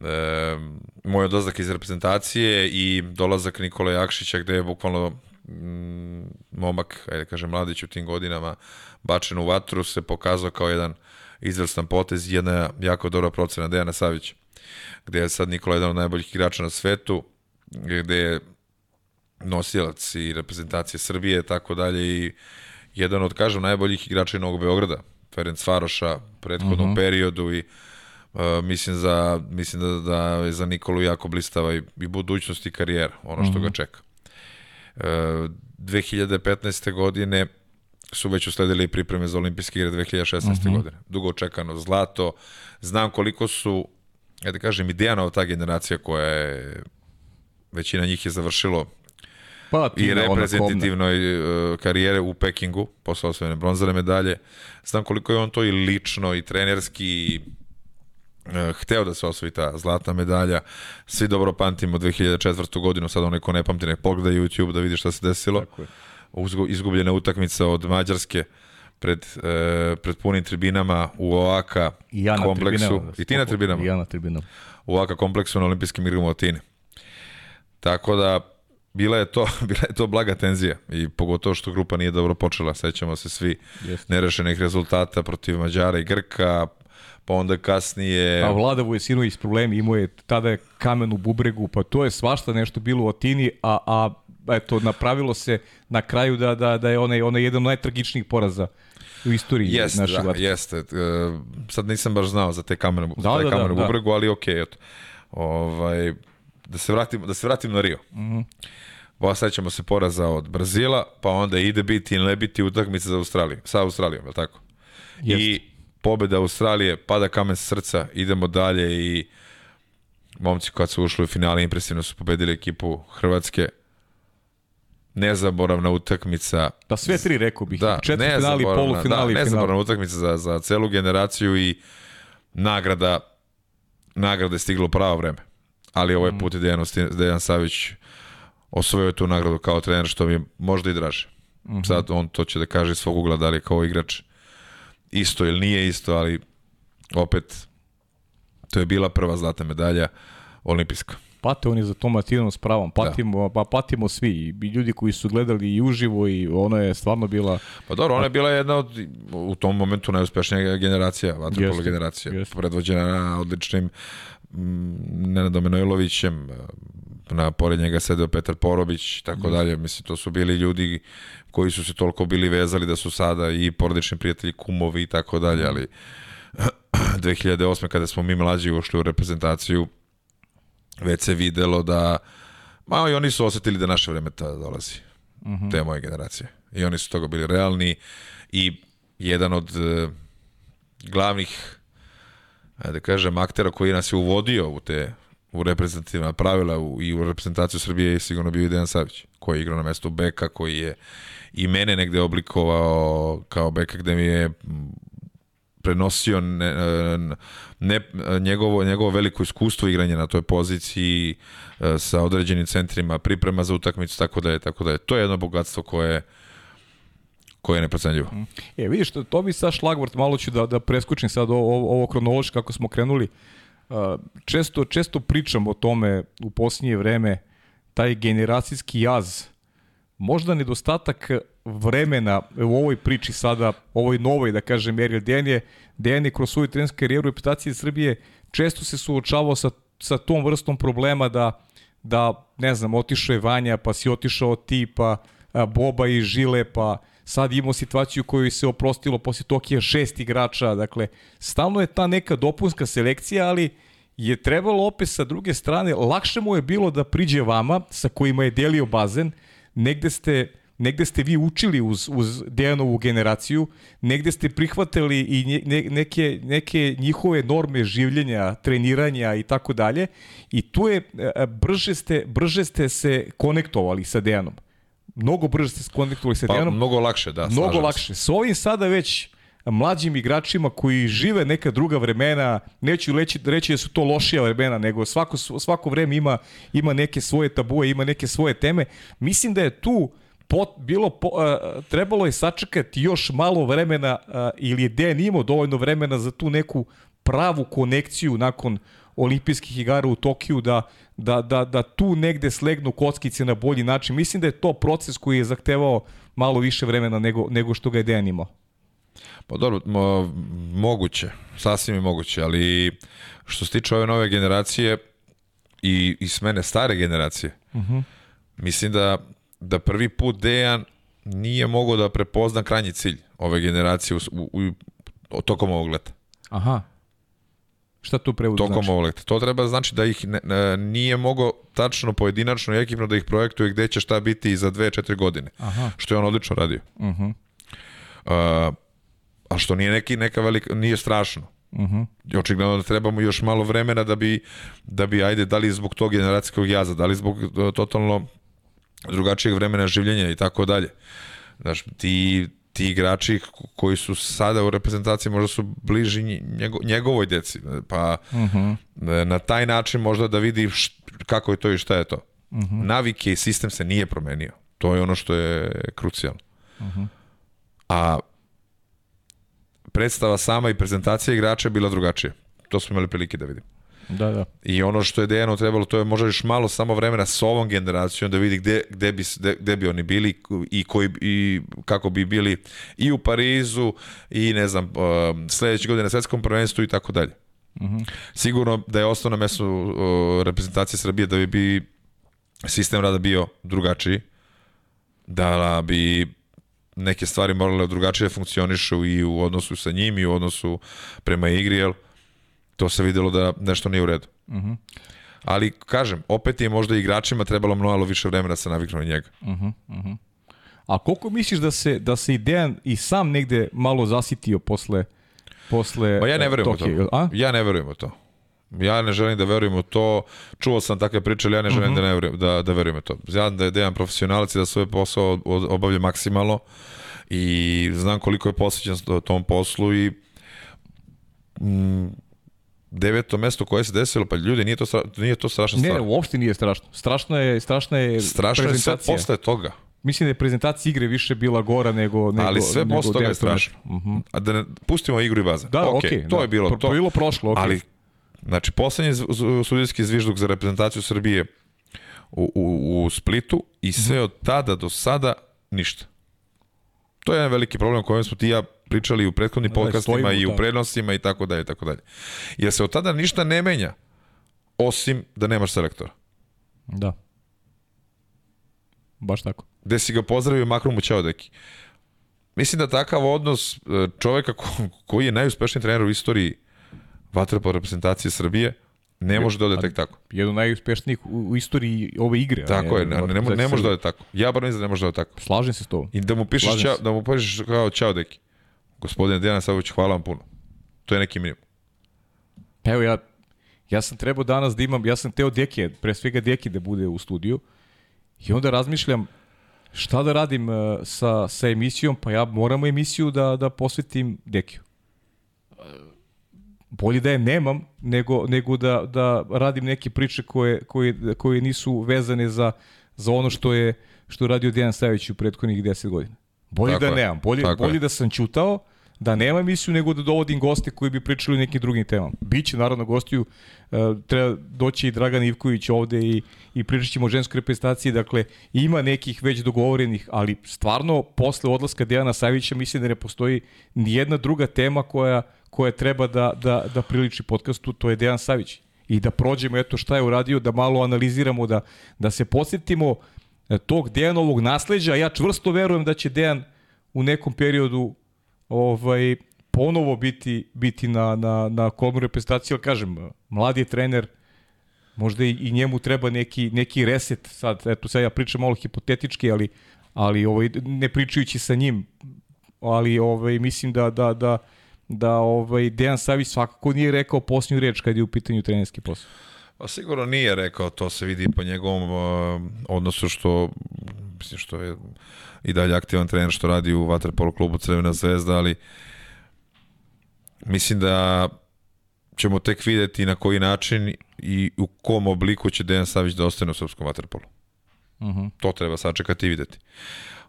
e, moj odlazak iz reprezentacije i dolazak Nikola Jakšića gde je bukvalno mm, momak, ajde da kažem mladić u tim godinama bačen u vatru se pokazao kao jedan izvrstan potez i jedna jako dobra procena Dejana Savića gde je sad Nikola jedan od najboljih igrača na svetu gde je nosilac i reprezentacije Srbije tako dalje i jedan od, kažem, najboljih igrača i Novog Beograda Ferenc Varoša u prethodnom uh -huh. periodu i Uh, mislim, za, mislim da, da je za Nikolu jako blistava i, i budućnost i karijera, ono što uh -huh. ga čeka. Uh, 2015. godine su već usledili pripreme za olimpijske igre 2016. Uh -huh. godine. Dugo očekano zlato. Znam koliko su, ja da kažem, i Dejanova ta generacija koja je, većina njih je završilo Pa, i reprezentativnoj uh, karijere u Pekingu, posle osvojene bronzane medalje. Znam koliko je on to i lično i trenerski i uh, hteo da se osvoji ta zlatna medalja. Svi dobro pamtimo 2004. godinu, sad onaj ko ne pamti, nek pogleda YouTube da vidi šta se desilo. Tako je. Izgubljena utakmica od Mađarske pred, e, pred punim tribinama u Oaka I ja kompleksu. tribinama. I ti na tribinama? I ja na tribinama. u Oaka kompleksu na olimpijskim igrama u Atini. Tako da, bila je to, (laughs) bila je to blaga tenzija i pogotovo što grupa nije dobro počela, sećamo se svi Jeste. nerešenih rezultata protiv Mađara i Grka, pa onda kasnije... A Vlada Vujasinović s problemi, imao je tada je kamen u bubregu, pa to je svašta nešto bilo u Atini, a, a eto, napravilo se na kraju da, da, da je onaj, onaj jedan od najtragičnijih poraza u istoriji Jeste, naše da, jeste. E, sad nisam baš znao za te kamene, Da, da, taj da, kamen da, u da. bubregu, ali okej, eto. Ovaj, da se vratim, da se vratim na Rio. Mm Mhm. -hmm. Pa sećamo se poraza od Brazila, pa onda ide biti ili ne biti utakmica za Australiju, sa Australijom, je li tako? Jeste. I pobeda Australije, pada kamen sa srca, idemo dalje i momci kad su ušli u finale impresivno su pobedili ekipu Hrvatske. Nezaboravna utakmica Da sve tri rekao bih, da, četiri finali, nezaboravna, polufinali da, nezaboravna utakmica za, za celu generaciju i nagrada nagrada je stigla u pravo vreme. Ali ovaj Mm. put je Dejan, Dejan Savić osvojio tu nagradu kao trener, što mi je možda i draže. Mhm. Sad on to će da kaže iz svog ugla da li kao igrač isto ili nije isto, ali opet to je bila prva zlata medalja olimpijska. Pate oni za tom Atinom s pravom, patimo, pa patimo svi, i ljudi koji su gledali i uživo i ono je stvarno bila Pa dobro, ona je bila jedna od, u tom momentu najuspešnija generacija, vaterpolo generacija, predvođena odličnim mm, Nenadom Manojlovićem, na pored njega sedeo Petar Porobić i tako dalje. Mislim, to su bili ljudi koji su se toliko bili vezali da su sada i porodični prijatelji, kumovi i tako dalje, ali (clears throat) 2008. kada smo mi mlađi ušli u reprezentaciju, već se videlo da ma i oni su osetili da naše vreme tada dolazi. Te moje generacije. I oni su toga bili realni i jedan od e, glavnih da kažem aktera koji nas je uvodio u te u reprezentativna pravila u, i u reprezentaciju Srbije je sigurno bio i Dejan Savić, koji je igrao na mestu beka, koji je i mene negde oblikovao kao beka gde mi je prenosio ne, ne, njegovo, njegovo veliko iskustvo igranja na toj poziciji e, sa određenim centrima, priprema za utakmicu, tako da je, tako da je. To je jedno bogatstvo koje koje je neprocenljivo. E, vidiš, to, to bi sa šlagvort, malo ću da, da preskočim sad ovo, ovo, kronološki kako smo krenuli. Uh, često, često pričam o tome u posljednje vreme, taj generacijski jaz, možda nedostatak vremena u ovoj priči sada, ovoj novoj, da kažem, jer Dejan je, Dejan je kroz svoju trenersku karijeru reputacije Srbije često se suočavao sa, sa tom vrstom problema da, da ne znam, otišao je Vanja, pa si otišao ti, pa Boba i Žile, pa sad imamo situaciju koju se oprostilo posle Tokija šest igrača, dakle, stalno je ta neka dopunska selekcija, ali je trebalo opet sa druge strane, lakše mu je bilo da priđe vama, sa kojima je delio bazen, negde ste negde ste vi učili uz, uz Dejanovu generaciju, negde ste prihvatili i ne, neke, neke njihove norme življenja, treniranja i tako dalje i tu je, e, brže ste, brže ste se konektovali sa Dejanom. Mnogo brže se konektovali sa Pa, Dejanom. mnogo lakše, da. Mnogo lakše. S ovim sada već mlađim igračima koji žive neka druga vremena, neću reći, reći da su to lošija vremena, nego svako, svako vreme ima, ima neke svoje tabue, ima neke svoje teme. Mislim da je tu pot, bilo po, uh, trebalo je sačekati još malo vremena uh, ili je Dejan imao dovoljno vremena za tu neku pravu konekciju nakon olimpijskih igara u Tokiju da, da, da, da tu negde slegnu kockice na bolji način. Mislim da je to proces koji je zahtevao malo više vremena nego, nego što ga je Dejan imao. Pa dobro, mo, moguće, sasvim je moguće, ali što se tiče ove nove generacije i, i smene stare generacije, uh -huh. mislim da, da prvi put Dejan nije mogao da prepozna krajnji cilj ove generacije u, u, u, tokom ovog leta. Aha. Šta tu prevod tokom znači? ovog leta. To treba znači da ih ne, ne, nije mogao tačno pojedinačno i ekipno da ih projektuje gde će šta biti za 2-4 godine. Aha. Što je on odlično radio. Uh -huh. uh, a što nije neki neka velika nije strašno. Uh -huh. Očigledno da trebamo još malo vremena da bi da bi ajde da li zbog tog generacijskog jaza, da li zbog uh, totalno drugačijeg vremena življenja i tako dalje. Znaš, ti ti igrači koji su sada u reprezentaciji možda su bliži njego, njegovoj deci, pa uh -huh. na taj način možda da vidi št, kako je to i šta je to. Uh -huh. Navike i sistem se nije promenio. To je ono što je krucijalno. Uh -huh. A predstava sama i prezentacija igrača je bila drugačija. To smo imali prilike da vidimo. Da, da. I ono što je Dejanu trebalo, to je možda još malo samo vremena s ovom generacijom da vidi gde, gde, bi, gde, gde bi oni bili i, koji, i kako bi bili i u Parizu i ne znam, uh, sledeće godine na svetskom prvenstvu i tako dalje. Mhm. Sigurno da je ostao na mestu uh, reprezentacije Srbije da bi, bi sistem rada bio drugačiji, da bi neke stvari morale drugačije da funkcionišu i u odnosu sa njim i u odnosu prema igri, jel? To se videlo da nešto nije u redu. Uh -huh. Ali, kažem, opet je možda igračima trebalo mnogo više vremena da se naviknu na njega. Uh -huh, uh -huh. A koliko misliš da se, da se i Dejan i sam negde malo zasitio posle posle Ma ja ne verujem u to. A? Ja ne verujem u to. Ja ne želim da verujem u to. Čuo sam takve priče, ali ja ne želim uh -huh. da, ne verujem, da, da verujem u to. Znam da je Dejan profesionalac i da svoj posao obavlja maksimalno i znam koliko je posvećen tom poslu i mm, deveto mesto koje se desilo, pa ljudi, nije to, stra- nije to strašna Ne, stvar. uopšte nije strašno. Strašno je, strašna je Strašno je sve prezentacija. posle toga. Mislim da je prezentacija igre više bila gora nego... nego Ali sve nego posle toga je 900 strašno. metara. Mhm. A da ne, pustimo igru i bazen. Da, Ok, okej, to da. je bilo Pro- to. bilo prošlo, okej. Ali, znači, poslednji sudijski zvižduk za reprezentaciju Srbije u, u, u Splitu i sve od tada do sada ništa. To je jedan veliki problem o kojem smo ti ja pričali u prethodnim Da, podcastima stojimo u i u prenosima i tako dalje i tako dalje. Jer se od tada ništa ne menja osim da nemaš selektora. Da. Baš tako. gde si ga pozdravio i makro mu ćao deki. Mislim da takav odnos e, čoveka ko, koji je najuspešniji trener u istoriji vaterpolo reprezentacije Srbije ne može da ode tek tako. Jedan najuspešnijih u, u istoriji ove igre. Tako je, ne, ne, ne može da ode tako. Ja bar mislim da ne može da ode tako. Slažem se s tobom. I da mu pišeš, čao, da mu pišeš kao ćao deki. Gospodine Dejana Savović, hvala vam puno. To je neki minimum. Pa Evo ja, ja sam trebao danas da imam, ja sam teo Deke, pre svega Deki da bude u studiju i onda razmišljam šta da radim uh, sa, sa emisijom, pa ja moram emisiju da, da posvetim Dekiju. Uh, Bolje da je nemam nego, nego da, da radim neke priče koje, koje, koje nisu vezane za, za ono što je što radio Dejan Savić u prethodnih 10 godina. Bolje Tako da je. nemam, bolje, Tako bolje je. da sam ćutao, da nema emisiju nego da dovodim goste koji bi pričali o nekim drugim temama. Biće naravno gostiju, uh, treba doći i Dragan Ivković ovde i, i pričat ćemo o ženskoj reprezentaciji, dakle ima nekih već dogovorenih, ali stvarno posle odlaska Dejana Savića mislim da ne postoji ni jedna druga tema koja, koja treba da, da, da priliči podcastu, to je Dejan Savić. I da prođemo eto šta je uradio, da malo analiziramo, da, da se podsjetimo e, tog Dejanovog nasleđa. Ja čvrsto verujem da će Dejan u nekom periodu ovaj ponovo biti biti na na na kolmu reprezentacije, ali kažem, mladi trener, možda i, i njemu treba neki neki reset sad, eto sad ja pričam malo hipotetički, ali ali ovaj ne pričajući sa njim, ali ovaj mislim da da da da ovaj Dejan Savić svakako nije rekao posljednju reč kad je u pitanju trenerski posao. Pa sigurno nije rekao, to se vidi po njegovom uh, odnosu što mislim što je i dalje aktivan trener što radi u vaterpolo klubu Crvena zvezda, ali mislim da ćemo tek videti na koji način i u kom obliku će Dejan Savić da ostane u srpskom vaterpolu. Mhm. Uh -huh. To treba sačekati i videti.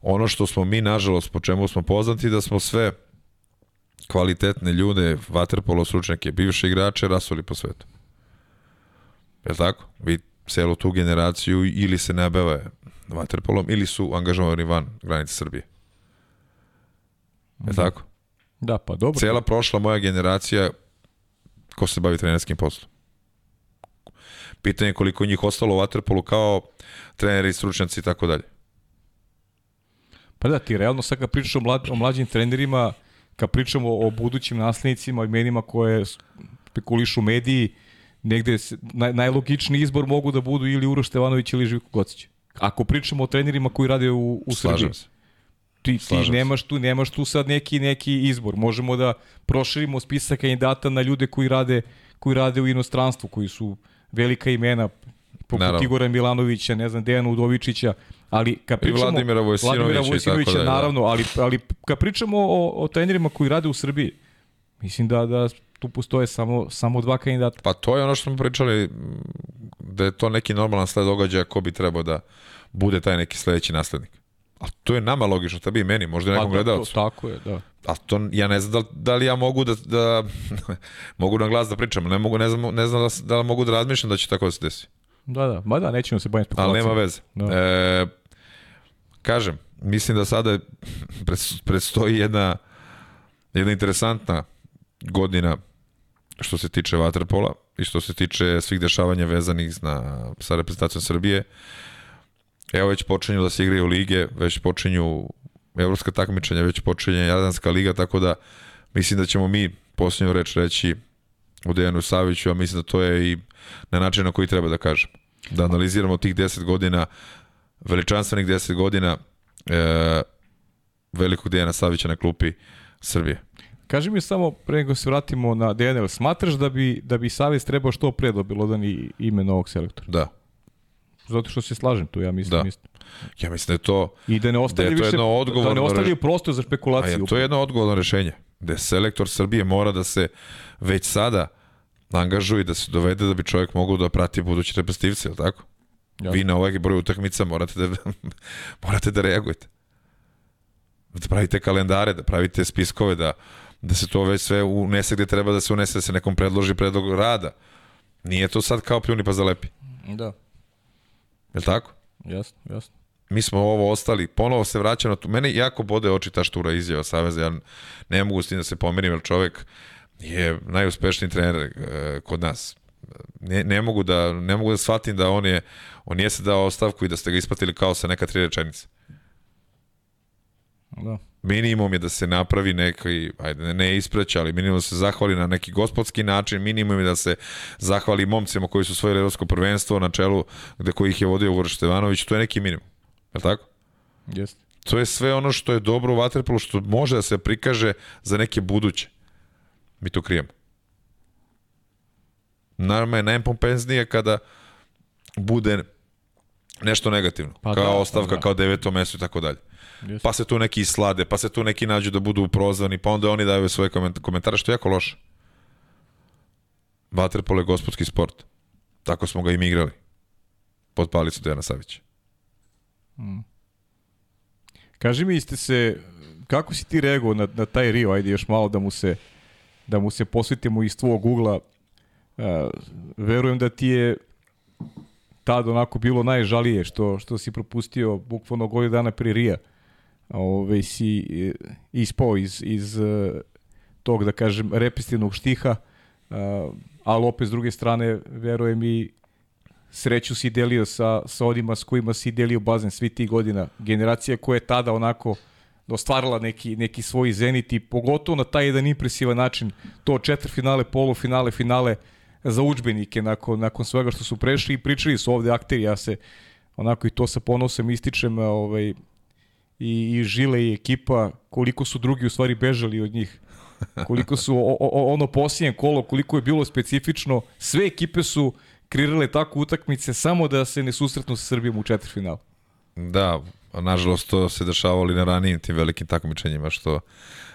Ono što smo mi, nažalost, po čemu smo poznati, da smo sve kvalitetne ljude, vaterpolo stručnjake, bivše igrače, rasuli po svetu. Je li tako? Vi celu tu generaciju ili se ne bave vaterpolom ili su angažovani van granice Srbije. Je li tako? Da, pa dobro. Cela prošla moja generacija ko se bavi trenerskim poslom. Pitanje je koliko njih ostalo u vaterpolu kao treneri, stručnjaci i tako dalje. Pa da, ti realno sad kad pričaš o, mlad, o mlađim trenerima, kad pričamo o budućim naslednicima, imenima koje spekulišu mediji, negde se, naj, najlogičniji izbor mogu da budu ili Uroš Stevanović ili Živko Gocić. Ako pričamo o trenerima koji rade u, u Srbiji, Slažem se. ti, ti Slažem se. nemaš tu, nemaš tu sad neki neki izbor. Možemo da proširimo spisak kandidata na ljude koji rade koji rade u inostranstvu, koji su velika imena poput Naravno. Igora Milanovića, ne znam, Dejana Udovičića, ali kad I pričamo... Vladimira Vojsinovića Vladimira i tako Vojsinovića, da. naravno, ali, ali kad pričamo o, o trenerima koji rade u Srbiji, mislim da, da tu postoje samo, samo dva kandidata. Pa to je ono što smo pričali, da je to neki normalan sled događaja ko bi trebao da bude taj neki sledeći naslednik. A to je nama logično, tebi i meni, možda nekom Pa da, to- gledalcu. Tako je, da. A to ja ne znam da, da li ja mogu da, da (laughs) mogu na glas da pričam, ali ne mogu ne znam, ne znam da, da li mogu da razmišljam da će tako da se desi. Da, da, ma da, nećemo se Ali spekulacijama. nema veze. Da. E, kažem, mislim da sada (laughs) pred- predstoji jedna jedna interesantna godina što se tiče vaterpola i što se tiče svih dešavanja vezanih na, sa reprezentacijom Srbije. Evo već počinju da se igraju lige, već počinju evropska takmičenja, već počinje Jadranska liga, tako da mislim da ćemo mi posljednju reč reći u Dejanu Saviću, a mislim da to je i na način na koji treba da kažem. Da analiziramo tih 10 godina, veličanstvenih 10 godina e, velikog Dejana Savića na klupi Srbije. Kaži mi samo, pre nego se vratimo na DNL, smatraš da bi, da bi Savez trebao što pre da obelodani ime novog selektora? Da. Zato što se slažem tu, ja mislim. Da. mislim. Ja mislim da je to I da ne ostavljaju Da je to više, jedno da odgovorno ne ostavljaju reš- prostor za A špekulaciju. je to je jedno odgovorno rešenje. Da selektor Srbije mora da se već sada angažuje da se dovede da bi čovjek mogao da prati buduće reprezentativce, je li tako? Jasno. Vi na ovaj broj utakmica morate da, (laughs) morate da reagujete. Da pravite kalendare, da pravite spiskove, da, da se to već sve unese gde treba da se unese, da se nekom predloži predlog rada. Nije to sad kao pljuni pa zalepi. Da, Je li tako? jasno, jasno. mi smo ovo ostali, ponovo se vraćamo na tu, mene jako bode oči ta štura izjava Saveza, ja ne mogu s tim da se pomirim, jer čovek je najuspešniji trener e, kod nas. Ne, ne, mogu da, ne mogu da shvatim da on je, on jeste dao ostavku i da ste ga ispatili kao sa neka tri rečenice. Da. Minimum je da se napravi neki, ajde, ne, ne ispreća, ali minimum da se zahvali na neki gospodski način, minimum je da se zahvali momcima koji su osvojili evropsko prvenstvo na čelu gde koji ih je vodio Uroš Stevanović, to je neki minimum. Je li tako? Jeste. To je sve ono što je dobro u vaterpolu, što može da se prikaže za neke buduće. Mi to krijemo. Naravno je najpompenznije kada bude nešto negativno. Pa kao da, ostavka, pa da. kao deveto mesto i tako dalje. Jeste. Pa se tu neki slade, pa se tu neki nađu da budu prozvani, pa onda oni daju svoje koment- komentare, što je jako loše. Vaterpolo je gospodski sport. Tako smo ga i mi igrali. Pod palicu Dejana Savića. Kaži mi, ste se, kako si ti reagovao na, na taj Rio, ajde još malo da mu se, da mu se posvetimo iz tvojeg ugla. Uh, verujem da ti je tad onako bilo najžalije što, što si propustio bukvalno godinu dana pre Rija. Ove, si e, ispao iz, iz e, tog, da kažem, repestivnog štiha, ali opet s druge strane, verujem i sreću si delio sa, sa onima s kojima si delio bazen svi ti godina. Generacija koja je tada onako ostvarila neki, neki svoj zenit i pogotovo na taj jedan impresivan način to četvrfinale, polufinale, finale za učbenike nakon, nakon svega što su prešli i pričali su ovde akteri, ja se onako i to sa ponosom ističem ovaj, i, i Žile i ekipa, koliko su drugi u stvari bežali od njih koliko su o, o, ono posljednje kolo, koliko je bilo specifično, sve ekipe su kreirale tako utakmice samo da se ne susretnu sa Srbijom u četvrfinalu. Da, nažalost to se dešavalo i na ranijim tim velikim takmičenjima, što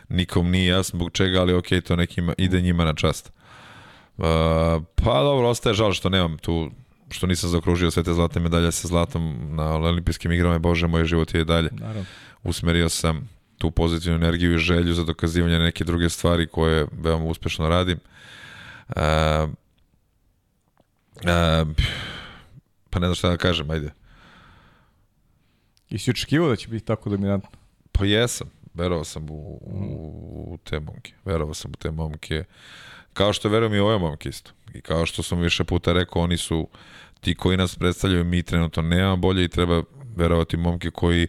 nikom nije jasno zbog čega, ali okej, to nekima ide njima na čast. Uh, pa dobro, ostaje žal što nemam tu, što nisam zaokružio sve te zlatne medalje sa zlatom na olimpijskim igrama, bože, moj život je i dalje. Naravno. Usmerio sam tu pozitivnu energiju i želju za dokazivanje neke druge stvari koje veoma uspešno radim. Uh, uh, pa ne znam šta da kažem, ajde. I si očekivao da će biti tako dominantno? Pa jesam. Verovao sam u, u, u te momke. Verovao sam u te momke. Kao što verujem i ove momke isto. I kao što sam više puta rekao, oni su ti koji nas predstavljaju, mi trenutno nema bolje i treba verovati momke koji,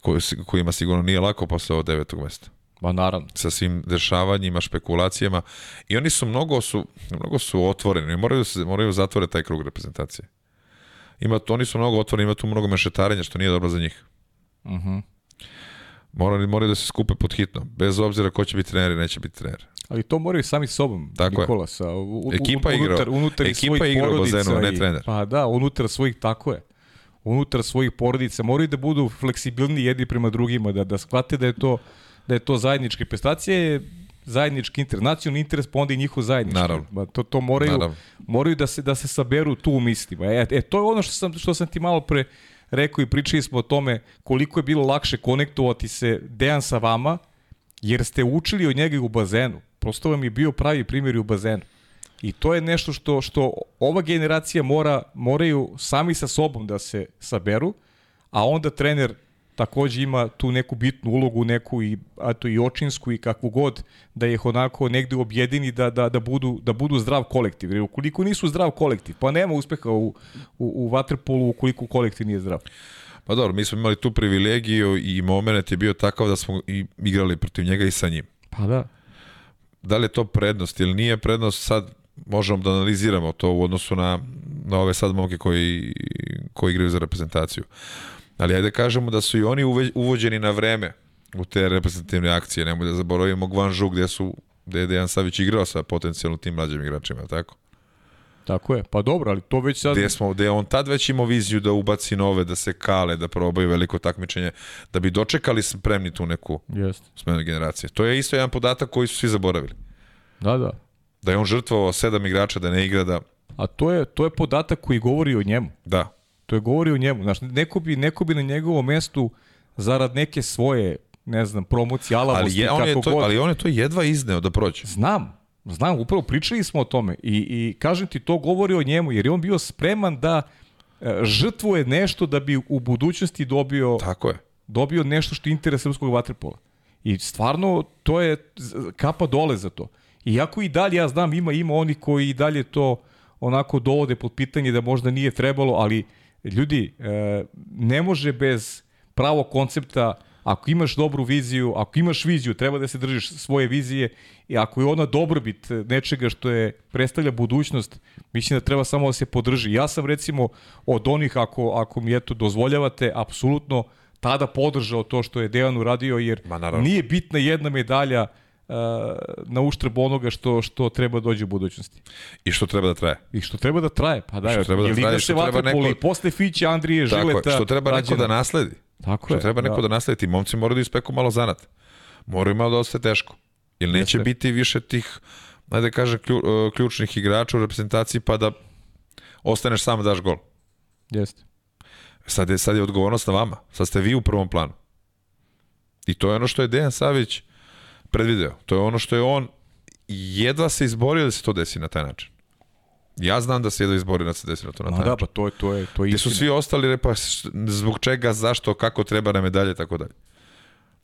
koji, kojima sigurno nije lako posle ovog devetog mesta. Ma naravno. Sa svim dešavanjima, špekulacijama. I oni su mnogo su, mnogo su otvoreni. Moraju, da se, moraju da zatvore taj krug reprezentacije. Ima, to, oni su mnogo otvoreni, ima tu mnogo mešetarenja, što nije dobro za njih. Uh -huh. Moraju, moraju da se skupe pod hitno. Bez obzira ko će biti trener i neće biti trener. Ali to moraju sami sobom, Tako je. Nikola. Sa, u, u, Ekipa igra- unutar, unutar ekipa svojih igra u porodica bazenu, a ne i- trener. Pa da, unutar svojih, tako je. Unutar svojih porodica moraju da budu fleksibilni jedni prema drugima, da, da shvate da je to da je to zajednička prestacija je zajednički interes, nacionalni interes, pa onda i njihov zajednički. Naravno. Ba, to, to moraju, Naravno. moraju da se, da se saberu tu u mislima. E, e, to je ono što sam, što sam ti malo pre rekao i pričali smo o tome koliko je bilo lakše konektovati se Dejan sa vama, jer ste učili od njega i u bazenu. Prosto vam je bio pravi primjer u bazenu. I to je nešto što što ova generacija mora moraju sami sa sobom da se saberu, a onda trener takođe ima tu neku bitnu ulogu, neku i, a to i očinsku i kakvu god, da ih onako negde objedini da, da, da, budu, da budu zdrav kolektiv. Jer ukoliko nisu zdrav kolektiv, pa nema uspeha u, u, u Waterpolu ukoliko kolektiv nije zdrav. Pa dobro, mi smo imali tu privilegiju i moment je bio takav da smo i igrali protiv njega i sa njim. Pa da. Da li je to prednost ili nije prednost, sad možemo da analiziramo to u odnosu na, na ove sad momke koji, koji igraju za reprezentaciju. Ali ajde kažemo da su i oni uvođeni na vreme u te reprezentativne akcije. Nemoj da zaboravimo Gvanžu gde su gde je Dejan Savić igrao sa potencijalno tim mlađim igračima, tako? Tako je, pa dobro, ali to već sad... Gde, smo, gde on tad već imao viziju da ubaci nove, da se kale, da probaju veliko takmičenje, da bi dočekali spremni tu neku Jest. smenu generacije. To je isto jedan podatak koji su svi zaboravili. Da, da. Da je on žrtvovao sedam igrača da ne igra, da... A to je, to je podatak koji govori o njemu. Da. To je govori o njemu. Znaš, neko bi, neko bi na njegovom mestu zarad neke svoje, ne znam, promocije, alavosti, ali je, on je to, god. Ali on je to jedva izneo da prođe. Znam, znam, upravo pričali smo o tome i, i kažem ti, to govori o njemu, jer je on bio spreman da e, žrtvuje nešto da bi u budućnosti dobio Tako je. dobio nešto što je interes srpskog vaterpola. I stvarno to je kapa dole za to. Iako i dalje ja znam ima ima oni koji i dalje to onako dovode pod pitanje da možda nije trebalo, ali ljudi, e, ne može bez pravog koncepta ako imaš dobru viziju, ako imaš viziju, treba da se držiš svoje vizije i ako je ona dobrobit nečega što je predstavlja budućnost, mislim da treba samo da se podrži. Ja sam recimo od onih, ako, ako mi eto dozvoljavate, apsolutno tada podržao to što je Dejan uradio, jer nije bitna jedna medalja na uštrb onoga što što treba dođe u budućnosti. I što treba da traje. I što treba da traje. Pa da, što treba da traje, što treba neko... posle Fiće, Andrije, Tako Žileta... što treba neko da nasledi. Tako što je. treba neko da, da nasledi. Ti momci moraju da ispeku malo zanat. Moraju malo da ostaje teško. Ili neće Jeste. biti više tih, ajde da kaže, uh, ključnih igrača u reprezentaciji pa da ostaneš sam da daš gol. Jeste. Sad je, sad je odgovornost na vama. Sad ste vi u prvom planu. I to je ono što je Dejan Savić predvideo. To je ono što je on jedva se izborio da se to desi na taj način. Ja znam da se jedva izborio da se desi na to na taj da, pa to je, to je, to je Gde su svi ostali, repa, zbog čega, zašto, kako treba na medalje, tako dalje.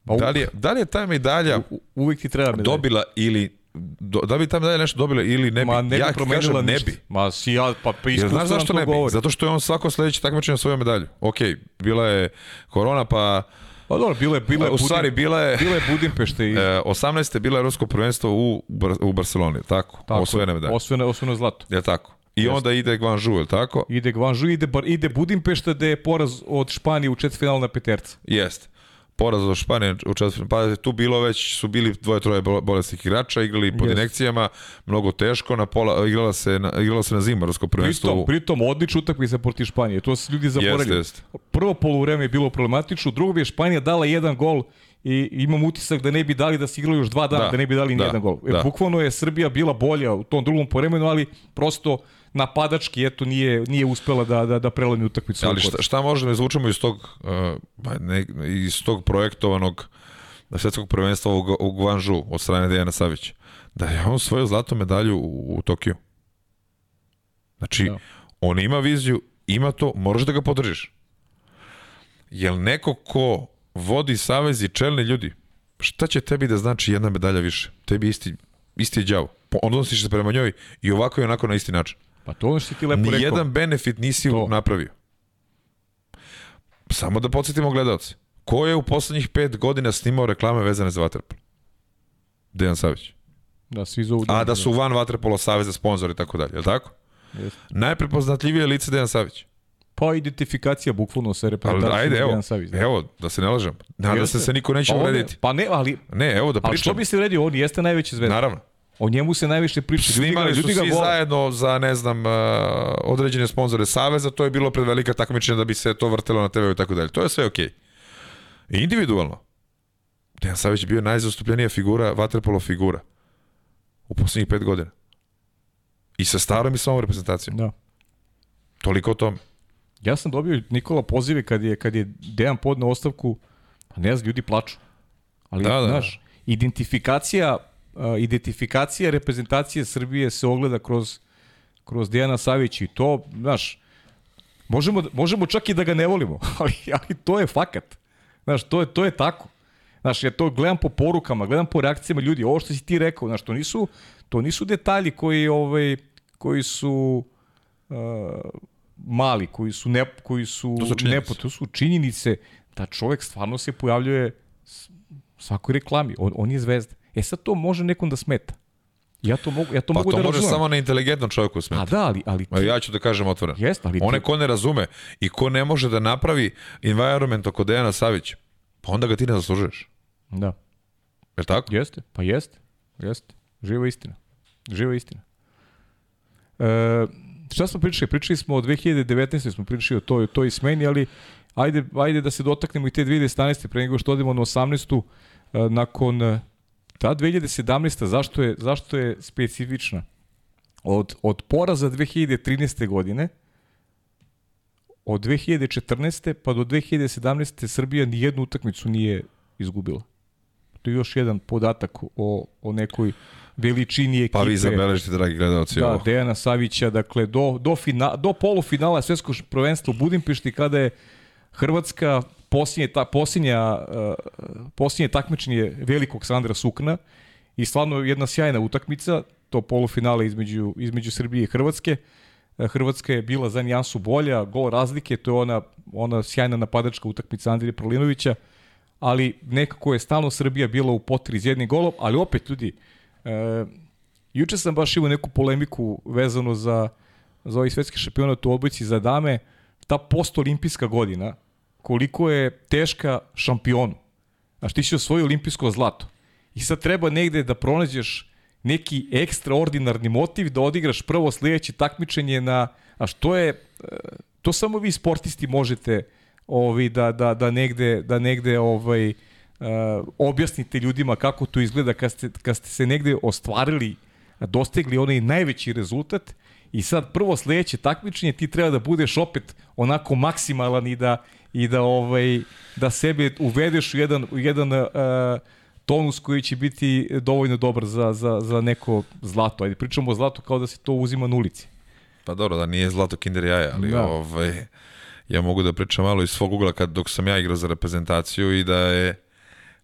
Pa da li, je, da li je ta medalja u, uvijek ti treba medalja. dobila ili do, da bi ta medalja nešto dobila ili ne bi? Ma ne bi ja promenila kažem, ništa. ne bi. Ma si ja, pa, pa Jer znaš zašto ne bi? Govori. Zato što je on svako sledeće takmičenje svoju medalju. Ok, bila je korona, pa Pa dobro, bilo je, bilo je, u stvari, bila je, bila je Budimpešte. I... (laughs) E, 18. je bila Evropsko prvenstvo u, u Barceloni, tako? tako osvojene medalje. Osvojene, osvojene zlato. Je tako? I Jeste. onda ide Guangzhou, je tako? Ide Guangzhou, ide, ide Budimpešta gde je poraz od Španije u četvrtfinalu na peterca. Jeste poraz od Španije u četvrtfinalu. Pa tu bilo već su bili dvoje troje bolesnih igrača, igrali pod yes. inekcijama, mnogo teško, na pola igrala se na igrala se na zimarsko prvenstvo. Pritom, pritom odlična utakmica protiv Španije. To se ljudi zaboravljaju. Jest, jest. Prvo poluvreme je bilo problematično, drugo je Španija dala jedan gol i imam utisak da ne bi dali da se igrali još dva dana, da, da ne bi dali da, ni jedan gol. E, da. Bukvalno je Srbija bila bolja u tom drugom poremenu, ali prosto napadački eto nije nije uspela da da da prelomi utakmicu. Ali šta, šta možemo da izvučemo iz tog uh, ne, iz tog projektovanog svetskog prvenstva u, u Guangzhou od strane Dejana Savića? Da je on svoju zlatu medalju u, u Tokiju. Znači, da. on ima viziju, ima to, moraš da ga podržiš. Jel neko ko vodi savez i čelni ljudi, šta će tebi da znači jedna medalja više? Tebi isti, isti je djavo. Odnosiš se prema njoj i ovako i onako na isti način. Pa to ono što ti lepo rekao. Nijedan benefit nisi to. napravio. Samo da podsjetimo gledalce. Ko je u poslednjih pet godina snimao reklame vezane za Vaterpol? Dejan Savić. Da, svi zovu. A da su van Vaterpolo saveza sponzori i tako dalje, je li tako? Jeste. Najprepoznatljivije lice Dejan Savić. Pa identifikacija bukvalno sa reprezentacijom ajde, evo, Savić. Da. Evo, da se ne lažem. Nada se se niko neće pa uvrediti. Pa ne, ali... Ne, evo da pričam. Ali što bi se uvredio? On jeste najveći zvezda. Naravno. O njemu se najviše priča. Snimali ljudi ga, ljudi su svi vole. zajedno za, ne znam, uh, određene sponzore Saveza, to je bilo pred velika takmičenja da bi se to vrtelo na TV i tako dalje. To je sve okej. Okay. Individualno. Dejan Savić je bio najzastupljenija figura, vaterpolo figura u poslednjih pet godina. I sa starom i sa ovom reprezentacijom. Da. Toliko o tome. Ja sam dobio Nikola pozive kad je, kad je Dejan podnao ostavku, ne znam, ljudi plaču. Ali, Da, da, da, znaš, identifikacija, identifikacija reprezentacije Srbije se ogleda kroz, kroz Dejana Savića i to, znaš, možemo, možemo čak i da ga ne volimo, (laughs) ali, ali to je fakat. Znaš, to je, to je tako. Znaš, ja to gledam po porukama, gledam po reakcijama ljudi, ovo što si ti rekao, znaš, to nisu, to nisu detalji koji, ovaj, koji su uh, mali, koji su, ne, koji su, To su činjenice. nepo, to su činjenice da čovek stvarno se pojavljuje svakoj reklami, on, on je zvezda. E sad to može nekom da smeta. Ja to mogu, ja to Pa mogu to da može razumem. samo na inteligentnom čovjeku smeti. A da, ali, ali Ma Ja ću da kažem otvoreno. Jeste, ali ti- One ko ne razume i ko ne može da napravi environment oko Dejana Savića, pa onda ga ti ne zaslužuješ. da. Je li tako? Jeste, pa jeste. Jeste. Živa istina. Živa istina. E, šta smo pričali? Pričali smo o 2019. smo pričali o toj, toj smeni, ali ajde, ajde da se dotaknemo i te 2011. pre nego što odemo na 18. E, nakon ta 2017. zašto je, zašto je specifična? Od, od poraza 2013. godine od 2014. pa do 2017. Srbija ni jednu utakmicu nije izgubila. To je još jedan podatak o, o nekoj veličini ekipe. Pa vi zabeležite, dragi gledalci, Da, ovo. Dejana Savića, dakle, do, do, fina, do polufinala svetskog prvenstva u Budimpešti, kada je Hrvatska posljednje, ta, posljednja, uh, posljednje takmičenje velikog Sandra Sukna i stvarno jedna sjajna utakmica, to polufinale između, između Srbije i Hrvatske. E, Hrvatska je bila za nijansu bolja, gol razlike, to je ona, ona sjajna napadačka utakmica Andrije Prolinovića, ali nekako je stalno Srbija bila u potri s jednim golom, ali opet ljudi, e, juče sam baš imao neku polemiku vezano za, za ovaj svetski šampionat u odbojci za dame, ta postolimpijska godina, koliko je teška šampionu. Znaš, ti si osvojio olimpijsko zlato. I sad treba negde da pronađeš neki ekstraordinarni motiv da odigraš prvo sledeće takmičenje na... A što je... e, To samo vi sportisti možete ovi, da, da, da negde, da negde ovaj, uh, objasnite ljudima kako to izgleda kad ste, kad ste se negde ostvarili, dostigli onaj najveći rezultat i sad prvo sledeće takmičenje ti treba da budeš opet onako maksimalan i da i da ovaj da sebe uvedeš u jedan u jedan uh, tonus koji će biti dovoljno dobar za, za, za neko zlato. Ajde, pričamo o zlatu kao da se to uzima na ulici. Pa dobro, da nije zlato kinder jaja, ali Da. ovaj, ja mogu da pričam malo iz svog ugla kad, dok sam ja igrao za reprezentaciju i da je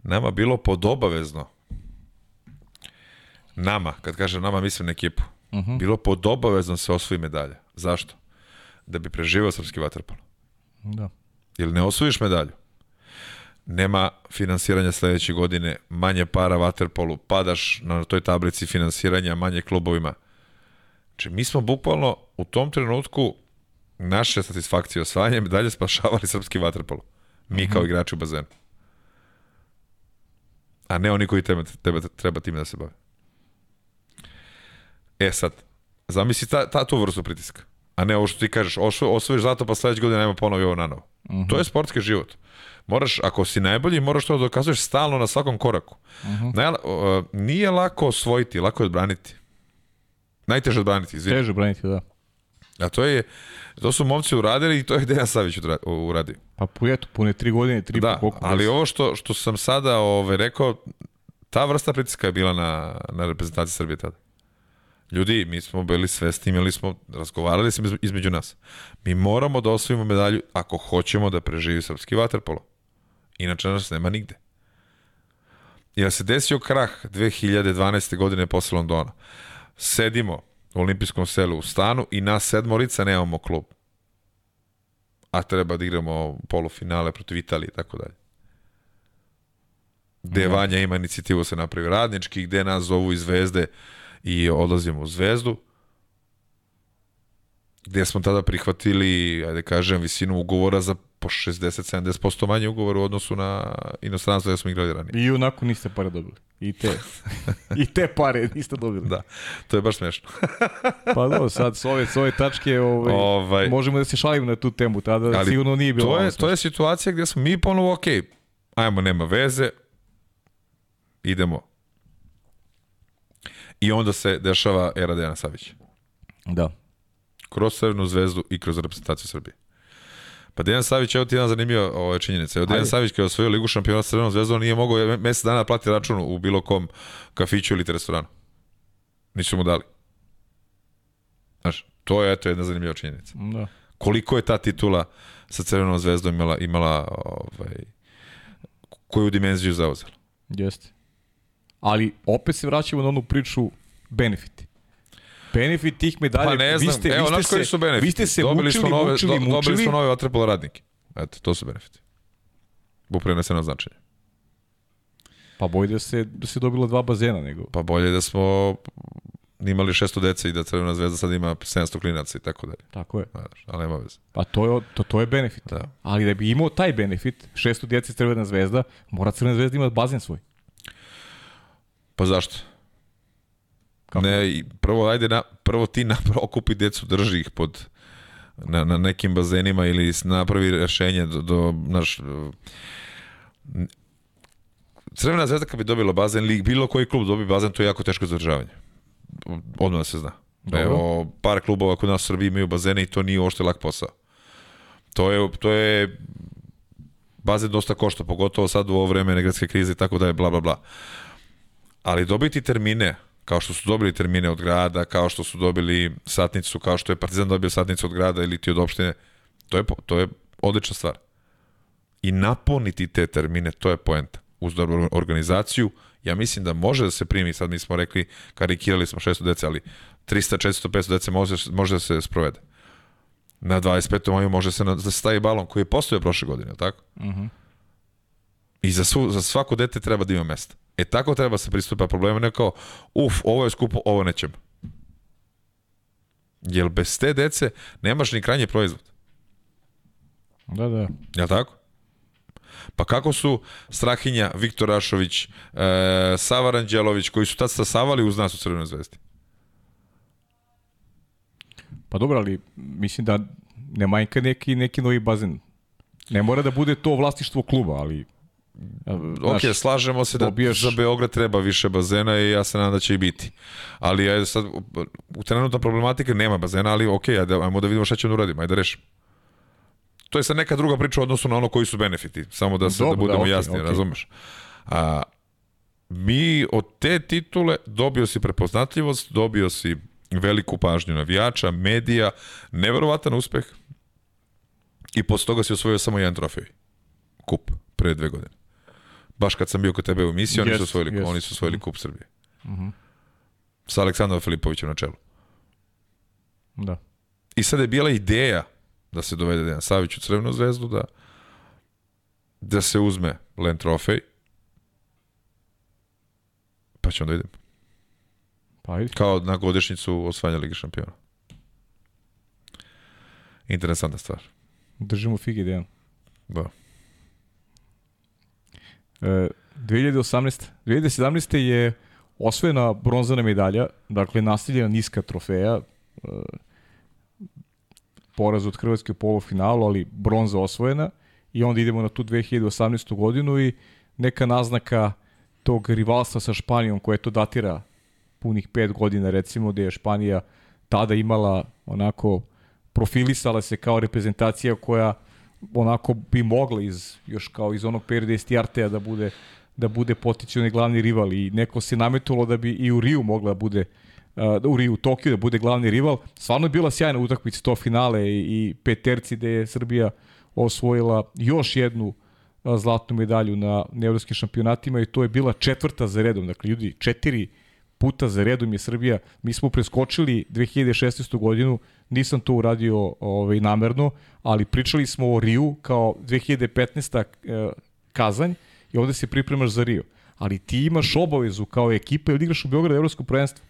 nama bilo podobavezno nama, kad kažem nama mislim na ekipu, uh -huh. bilo podobavezno se osvoji medalja. Zašto? Da bi preživao srpski vaterpolo. Da. Ili ne osvojiš medalju, nema finansiranja sledeće godine, manje para vaterpolu, padaš na toj tablici finansiranja manje klubovima. Znači, mi smo bukvalno u tom trenutku naše satisfakcije osvajanjem dalje spašavali srpski vaterpolo. Mi kao igrači u bazenu. A ne oni koji treba, treba, treba time da se bave. E sad, zamisli ta, ta, tu vrstu pritiska. A ne ovo što ti kažeš, osvo, osvojiš zlato pa sledeće godine nema ponovi ovo na novo. Uh -huh. To je sportski život. Moraš, ako si najbolji, moraš to da dokazuješ stalno na svakom koraku. Uh -huh. Najla, uh, nije lako osvojiti, lako je odbraniti. Najteže odbraniti, izvini. Teže braniti, da. A to je, to su momci uradili i to je Dejan Savić uradio. Pa eto, pune tri godine, tri Da, koliko. ali ovo što, što sam sada ove, rekao, ta vrsta pritiska je bila na, na reprezentaciji Srbije tada. Ljudi, mi smo bili svesni, imali smo, razgovarali smo izme- između nas. Mi moramo da osvojimo medalju ako hoćemo da preživi srpski vaterpolo. Inače nas nema nigde. Jer se desio krah 2012. godine posle Londona. Sedimo u olimpijskom selu u stanu i nas sedmorica nemamo klub. A treba da igramo polufinale protiv Italije i tako dalje. Gde Vanja ima inicijativu se napravi radnički, gde nas zovu iz Zvezde i odlazimo u Zvezdu. Gde smo tada prihvatili, ajde kažem, visinu ugovora za po 60-70% manje ugovora u odnosu na inostranstvo gde smo igrali ranije. I onako niste pare dobili. I te, (laughs) I te pare niste dobili. Da, to je baš smešno. (laughs) Pa da, sad s ove, s ove tačke ovaj, Ovaj. možemo da se šalimo na tu temu. Tada Ali sigurno nije bilo to je, to je situacija gdje smo mi ponovo, ok, ajmo, nema veze, idemo. I onda se dešava era Dejana Savića. Da. Kroz Crvenu zvezdu i kroz reprezentaciju Srbije. Pa Dejan Savić, evo ti jedan zanimljiva ova činjenica. Evo Dejan. Savić kada je osvojio ligu šampiona sa Crvenom zvezdom nije mogao mesec dana da plati račun u bilo kom kafiću ili restoranu. Nisu mu dali. Znaš, to je eto jedna zanimljiva činjenica. Da. Koliko je ta titula sa Crvenom zvezdom imala, imala ovaj, koju dimenziju zauzela? Jeste. Ali opet se vraćamo na onu priču benefiti. Benefit tih medalja, Pa ne znam, vi ste, evo, vi ste koji se, su benefiti? Vi ste se dobili mučili, smo nove, mučili, do, mučili. Dobili smo nove vaterpolo radnike. Eto, to su benefiti. U prenesenom značenju. Pa bolje da se, da se dobilo dva bazena nego. Pa bolje da smo imali 600 dece i da Crvena zvezda sad ima 700 klinaca i tako dalje. Tako je. Znaš, ali nema veze. Pa to je, to, to je benefit. Da. Ali da bi imao taj benefit, 600 djece Crvena zvezda, mora Crvena zvezda imati bazen svoj. Pa zašto? Kako? Ne, prvo ajde na, prvo ti na, (laughs) okupi decu, drži ih pod na, na nekim bazenima ili napravi rešenje do, do naš Crvena zvezda kad bi dobila bazen ili bilo koji klub dobi bazen, to je jako teško za održavanje. Odmah da se zna. Dobro. Evo, par klubova kod nas u Srbiji imaju bazene i to nije uopšte lak posao. To je, to je bazen dosta košta, pogotovo sad u ovo vreme energetske krize i tako da je bla bla bla. Ali dobiti termine, kao što su dobili termine od grada, kao što su dobili satnicu, kao što je Partizan dobio satnicu od grada ili ti od opštine, to je, to je odlična stvar. I napuniti te termine, to je poenta. Uz dobru organizaciju, ja mislim da može da se primi, sad mi smo rekli, karikirali smo 600 dece, ali 300, 400, 500 dece može, može da se sprovede. Na 25. maju može se na, da se stavi balon koji je postojao prošle godine, tako? Mhm. I za, svu, za svako dete treba da ima mesta. E tako treba se pristupa problema, ne kao, uf, ovo je skupo, ovo nećemo. Jer bez te dece nemaš ni krajnji proizvod. Da, da. Jel tako? Pa kako su Strahinja, Viktor Rašović, e, Sava Ranđelović, koji su tad stasavali uz nas u Crvenoj zvezdi? Pa dobro, ali mislim da ne manjka neki, neki novi bazen. Ne mora da bude to vlasništvo kluba, ali... Ok, znaš, slažemo se da dobijaš- za Beograd treba više bazena i ja se nadam da će i biti. Ali ajde sad, u trenutna problematika nema bazena, ali ok, ajde, ajmo da vidimo šta ćemo da uradimo, ajde da rešimo. To je sad neka druga priča u odnosu na ono koji su benefiti, samo da se Dobro, da budemo da, okej, jasni, okej. razumeš? A, mi od te titule dobio si prepoznatljivost, dobio si veliku pažnju navijača, medija, neverovatan uspeh i posle toga si osvojio samo jedan trofej. Kup, pre dve godine. Baš kad sam bio kod tebe u emisiji, oni su osvojili, jest. oni su osvojili kup Srbije. Mhm. Sa Aleksandrom Filipovićem na čelu. Da. I sad je bila ideja da se dovede Dejan Savić u Crvenu zvezdu, da, da se uzme Len trofej, pa ćemo da idemo. Pa ajde. Kao na godišnjicu osvajanja Lige šampiona. Interesantna stvar. Držimo fige, Dejan. Da. E, 2018. 2017. je osvojena bronzana medalja, dakle nastavljena niska trofeja, e, poraz od Hrvatske u polufinalu, ali bronza osvojena i onda idemo na tu 2018. godinu i neka naznaka tog rivalstva sa Španijom koje to datira punih pet godina recimo gde je Španija tada imala onako profilisala se kao reprezentacija koja onako bi mogla iz još kao iz onog perioda Estiartea da bude da bude potencijalni glavni rival i neko se nametalo da bi i u Riju mogla da bude uh, u Riju, u Tokiju da bude glavni rival. Stvarno je bila sjajna utakmica to finale i, peterci gde je Srbija osvojila još jednu a, zlatnu medalju na, evropskim šampionatima i to je bila četvrta za redom. Dakle, ljudi, četiri puta za redom je Srbija. Mi smo preskočili 2016. godinu, nisam to uradio ovaj, namerno, ali pričali smo o Riju kao 2015. eh, Kazanj i ovde se pripremaš za Rio. Ali ti imaš obavezu kao ekipa ili igraš u Beogradu evropsko prvenstvo.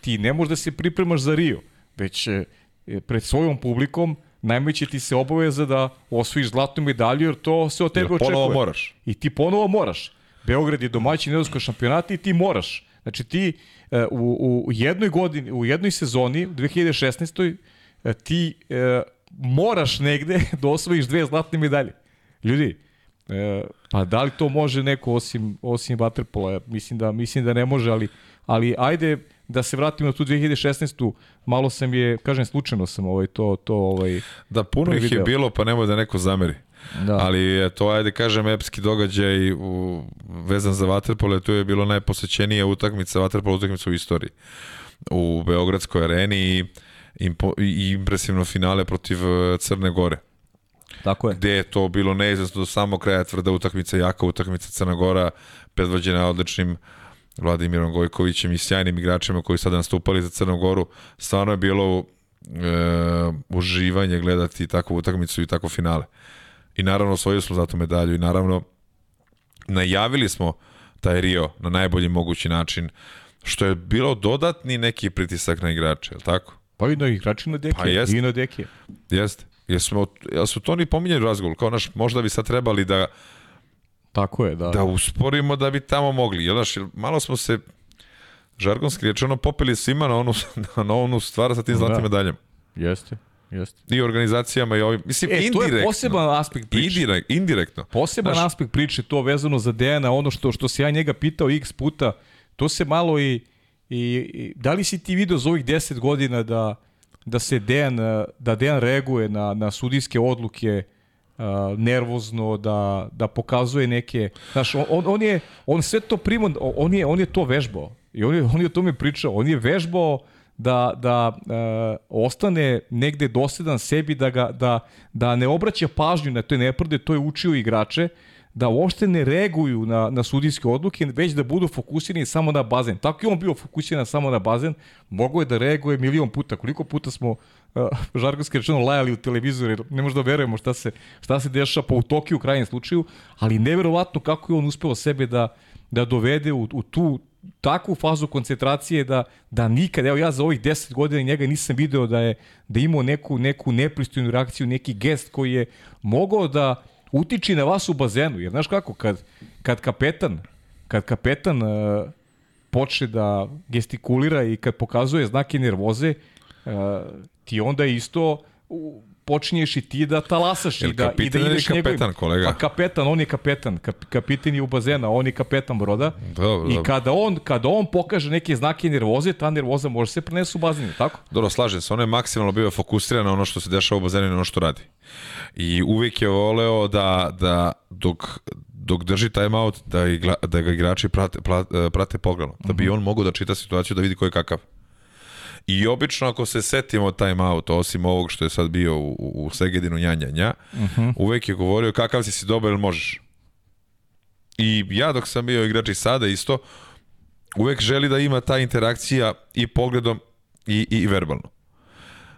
Ti ne možeš da se pripremaš za Rio, već eh, pred svojom publikom najmanje će ti se obaveza da osvojiš zlatnu medalju jer to se od tebe Jer očekuje. moraš. I ti ponovo moraš. Beograd je domaćin evropskog šampionata i ti moraš. Znači ti e, u, u jednoj godini, u jednoj sezoni, u 2016. e, ti e, moraš negde (laughs) da osvojiš dve zlatne medalje. Ljudi, e, pa da li to može neko osim, osim Waterpola? Ja Mislim da, mislim da ne može, ali ali ajde da se vratimo na tu 2016. Malo sam je, kažem, slučajno sam ovaj, to, to ovaj, Da, puno ih je bilo, pa nemoj da neko zameri. Da. Ali je to, ajde kažem, epski događaj u, vezan za Waterpolo, to je bilo najposećenija utakmica, Waterpolo utakmica u istoriji u Beogradskoj areni i, impo, i impresivno finale protiv e, Crne Gore, Tako je. gde je to bilo neizvesno do samog kraja tvrda utakmica, jaka utakmica Crna Gora, predvođena odličnim Vladimirom Gojkovićem i sjajnim igračima koji sada nastupali za Crnu Goru. Stvarno je bilo e, uživanje gledati takvu utakmicu i takvo finale. I naravno osvojili smo zato medalju i naravno najavili smo taj Rio na najbolji mogući način, što je bilo dodatni neki pritisak na igrače, je li tako? Pa i na igrači na deke. Pa jest. I na deke. Jeste. Jesmo, jel su to ni pominjali u razgovoru? Kao naš, možda bi sad trebali da, Tako je, da. da usporimo da bi tamo mogli. Jel, znaš, malo smo se žargonski rečeno popeli svima na onu, (laughs) na onu stvar sa tim zlatnim Da. medaljama. Jeste, jeste. I organizacijama i ovim. Mislim, E, to indirektno. je poseban aspekt priče. Indirekt, indirektno. Poseban Znaš- aspekt priče, to vezano za Dejana, ono što, što se ja njega pitao x puta, to se malo i, i, i da li si ti video za ovih 10 godina da, da se Dejan, da Dejan reaguje na, na sudijske odluke uh, nervozno, da, da pokazuje neke, znaš, on, on, on je, on sve to primo, on je, on je to vežbao i on je, on je o tome pričao, on je vežbao da, da e, ostane negde dosledan sebi, da, ga, da, da ne obraća pažnju na te nepravde, to je učio igrače, da uopšte ne reaguju na, na sudijske odluke, već da budu fokusirani samo na bazen. Tako i on bio fokusiran samo na bazen, mogo je da reaguje milion puta. Koliko puta smo uh, žargonski rečeno lajali u televizoru, jer ne možda verujemo šta se, šta se dešava, pa u Tokiju u krajnjem slučaju, ali neverovatno kako je on uspeo sebe da, da dovede u, u tu takvu fazu koncentracije da, da nikad, evo ja za ovih 10 godina njega nisam video da je da je imao neku, neku nepristojnu reakciju, neki gest koji je mogao da utiči na vas u bazenu, jer znaš kako, kad, kad kapetan, kad kapetan uh, počne da gestikulira i kad pokazuje znake nervoze, uh, ti onda isto počinješ i ti da talasaš i da, i da ideš kapetan, njegovim- kolega? Pa kapetan, on je kapetan, kap, kapitan je u bazena, on je kapetan broda. Dobro, I dobro. kada on, kada on pokaže neke znake nervoze, ta nervoza može se preneti u bazenu, tako? Dobro, slažem se, on je maksimalno bio fokusiran na ono što se dešava u bazenu i na ono što radi. I uvijek je voleo da, da dok, dok drži timeout, da, igla, da ga igrači prate, prate, prate pogledom. Da bi on mogao da čita situaciju, da vidi ko je kakav. I obično ako se setimo timeout, osim ovog što je sad bio u, u Segedinu njanja nja, uvijek je govorio kakav si si dobar ili možeš. I ja dok sam bio igrač i sada isto, uvek želi da ima ta interakcija i pogledom i, i verbalno.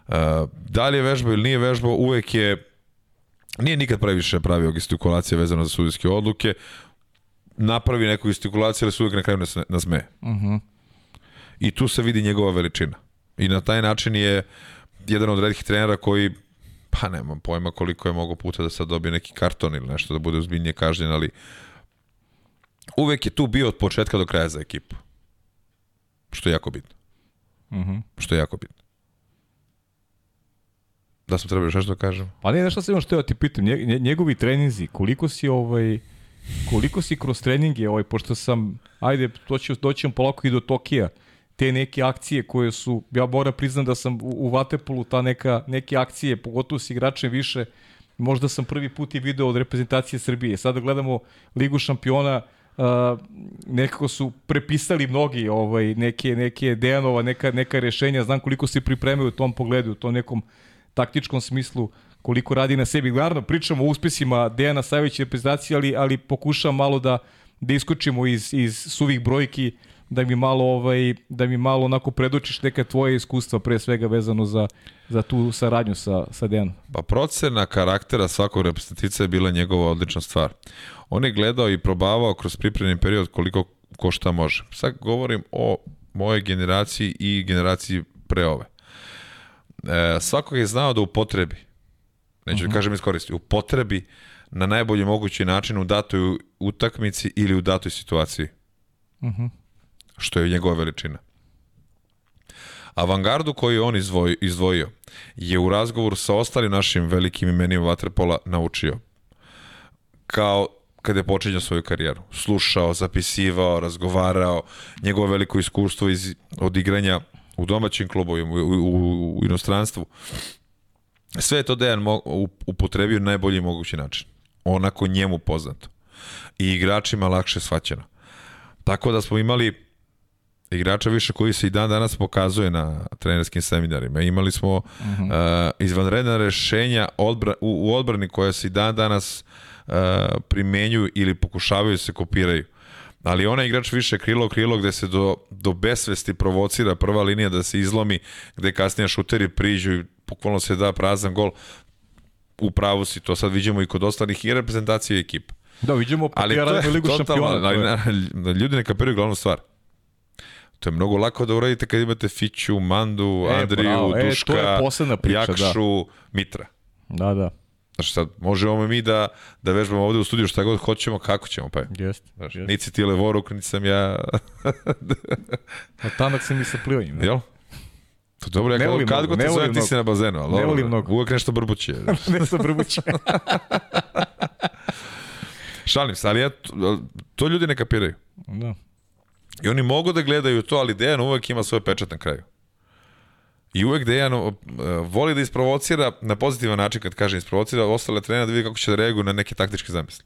Uh, da li je vežbao ili nije vežbao, uvek je nije nikad previše pravio gestikulacije vezano za sudijske odluke, napravi neku gestikulaciju, ali se uvek na kraju nas, nasmeje. Uh -huh. I tu se vidi njegova veličina. I na taj način je jedan od redkih trenera koji pa nemam pojma koliko je mogo puta da sad dobije neki karton ili nešto da bude uzbiljnije kažnjen, ali uvek je tu bio od početka do kraja za ekipu. Što je jako bitno. Uh -huh. Što je jako bitno. Da smo trebali još nešto da kažem? Pa ne, nešto sam još teo da ti pitam, nje, nje- njegovi treninzi, koliko si ovaj, koliko si kroz treninge, ovaj, pošto sam, ajde, to ću, doćemo polako i do Tokija, te neke akcije koje su, ja moram priznam da sam u, u Vatepolu, ta neka, neke akcije, pogotovo s igračem više, možda sam prvi put i video od reprezentacije Srbije. Sada gledamo Ligu šampiona, uh, nekako su prepisali mnogi ovaj, neke, neke Dejanova, neka, neka rešenja, znam koliko se pripremaju u tom pogledu, u tom nekom taktičkom smislu, koliko radi na sebi. Naravno, pričamo o uspesima Dejana Savića reprezentacije, ali, ali pokušavam malo da, da iskočimo iz, iz suvih brojki, da mi malo ovaj da mi malo onako predočiš neka tvoje iskustva pre svega vezano za za tu saradnju sa sa Dejanom. Pa procena karaktera svakog reprezentativca je bila njegova odlična stvar. On je gledao i probavao kroz pripremni period koliko ko šta može. Sad govorim o mojoj generaciji i generaciji pre ove. E, svakog je znao da upotrebi, neću uh -huh. da kažem iskoristi, upotrebi na najbolji mogući način u datoj utakmici ili u datoj situaciji. Mhm. Uh -huh. Što je njegova veličina. Avangardu koju je on izdvoj, izdvojio je u razgovoru sa ostalim našim velikim imenima Vaterpola naučio. Kao kada je počinjao svoju karijeru. Slušao, zapisivao, razgovarao, njegovo veliko iskustvo iz odigranja u domaćim klubovima, u, u, u inostranstvu. Sve je to Dejan upotrebio na najbolji mogući način. Onako njemu poznato. I igračima lakše shvaćeno. Tako da smo imali igrača više koji se i dan danas pokazuje na trenerskim seminarima. Imali smo uh -huh. uh, izvanredna rešenja odbra, u, u odbrani koja se i dan danas uh, primenjuju ili pokušavaju da se kopiraju. Ali onaj igrač više krilo krilo gde se do, do besvesti provocira prva linija da se izlomi, gde kasnije šuteri priđu i bukvalno se da prazan gol. U pravu si, to sad vidimo i kod ostalih i reprezentacije i ekipa. Da, vidimo pa ali to je ligu šampiona. Ali, ljudi ne kapiraju glavnu stvar. To je mnogo lako da uradite kad imate Fiću, Mandu, e, Andriju, bravo, Duška, e, priča, Jakšu, da. Mitra. Da, da. Znači sad, možemo mi da, da vežbamo ovde u studiju šta god hoćemo, kako ćemo, pa je. Jest, Znaš, jest. Nici ti levoruk, niti sam ja... (laughs) A tanak sam i sa plivanjem. Jel? To dobro, ja kad, kad god te zovem, ti si na bazenu, ali ne volim mnogo. uvek nešto brbuće. (laughs) nešto brbuće. (laughs) Šalim se, ali ja, to, to ljudi ne kapiraju. Da. I oni mogu da gledaju to, ali Dejan uvek ima svoj pečat na kraju. I uvek Dejan uh, voli da isprovocira na pozitivan način, kad kaže isprovocira ostale trenera da vidi kako će da reaguju na neke taktičke zamisli.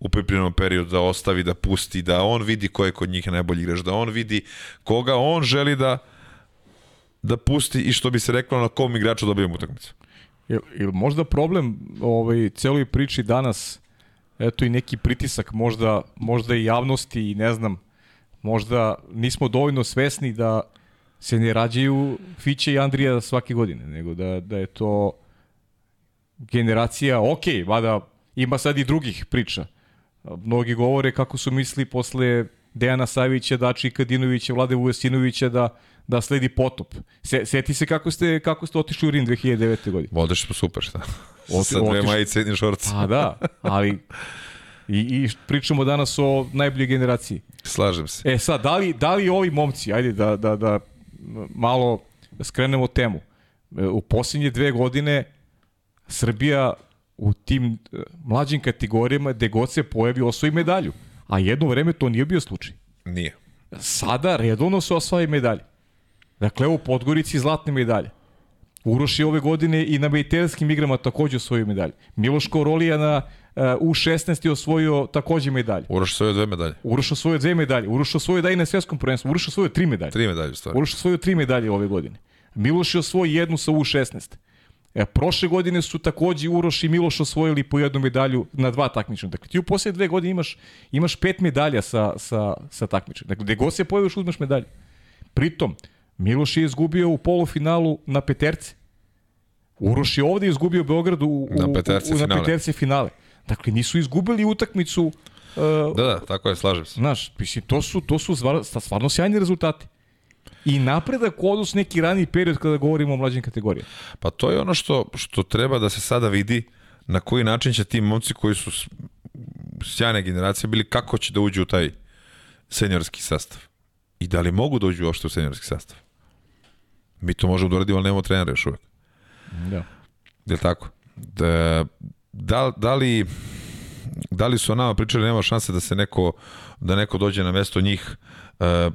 U pripremnom periodu da ostavi, da pusti, da on vidi ko je kod njih najbolji igrač, da on vidi koga on želi da da pusti i što bi se reklo na kom igraču dobijemo utakmicu. Ili il možda problem ovaj, celoj priči danas, eto i neki pritisak možda, možda i javnosti i ne znam, možda nismo dovoljno svesni da se ne rađaju Fiće i Andrija svake godine, nego da, da je to generacija, ok, vada ima sad i drugih priča. Mnogi govore kako su misli posle Dejana Savića, Dači Kadinovića, Vlade Vujasinovića da da sledi potop. Se, seti se kako ste, kako ste otišli u Rim 2009. godine. Odeš po super, šta? Oti, Sa dve majice jednim šorcima. Pa da, ali i, i pričamo danas o najboljoj generaciji. Slažem se. E sad, da li, da li ovi momci, ajde da, da, da malo skrenemo temu. E, u posljednje dve godine Srbija u tim e, mlađim kategorijama gde god se pojavi osvoji medalju. A jedno vreme to nije bio slučaj. Nije. Sada redovno se osvoji medalje. Dakle, evo Podgorici zlatne medalje. Uroš je ove godine i na mediteranskim igrama takođe osvojio medalje. Miloš Korolija na uh, U16 je osvojio takođe medalje. Uroš osvojio dve medalje. Uroš osvojio dve medalje. Uroš osvojio da i na svjetskom prvenstvu. Uroš osvojio tri medalje. Tri medalje, stvarno. Uroš osvojio tri medalje ove godine. Miloš je osvojio jednu sa U16. E, prošle godine su takođe Uroš i Miloš osvojili po jednu medalju na dva takmičenja. Dakle, ti u posljednje dve godine imaš, imaš pet medalja sa, sa, sa takmičenja. Dakle, gde god se pojaviš uzmeš medalju. Pritom, Miloš je izgubio u polufinalu na peterce. Uroš je ovde izgubio Beogradu u, na peterce, u, finale. na peterce finale. Dakle, nisu izgubili utakmicu Uh, da, da, tako je, slažem se. Znaš, mislim, to su, to su stvarno, stvarno sjajni rezultati. I napredak u odnosu neki raniji period kada govorimo o mlađim kategorijama. Pa to je ono što, što treba da se sada vidi na koji način će ti momci koji su sjajne generacije bili, kako će da uđu u taj seniorski sastav. I da li mogu da uđu uopšte u seniorski sastav. Mi to možemo da uradimo, ali nemamo trenera još uvek. Da. Je tako? Da, da, da li da li su o nama pričali nema šanse da se neko da neko dođe na mesto njih e,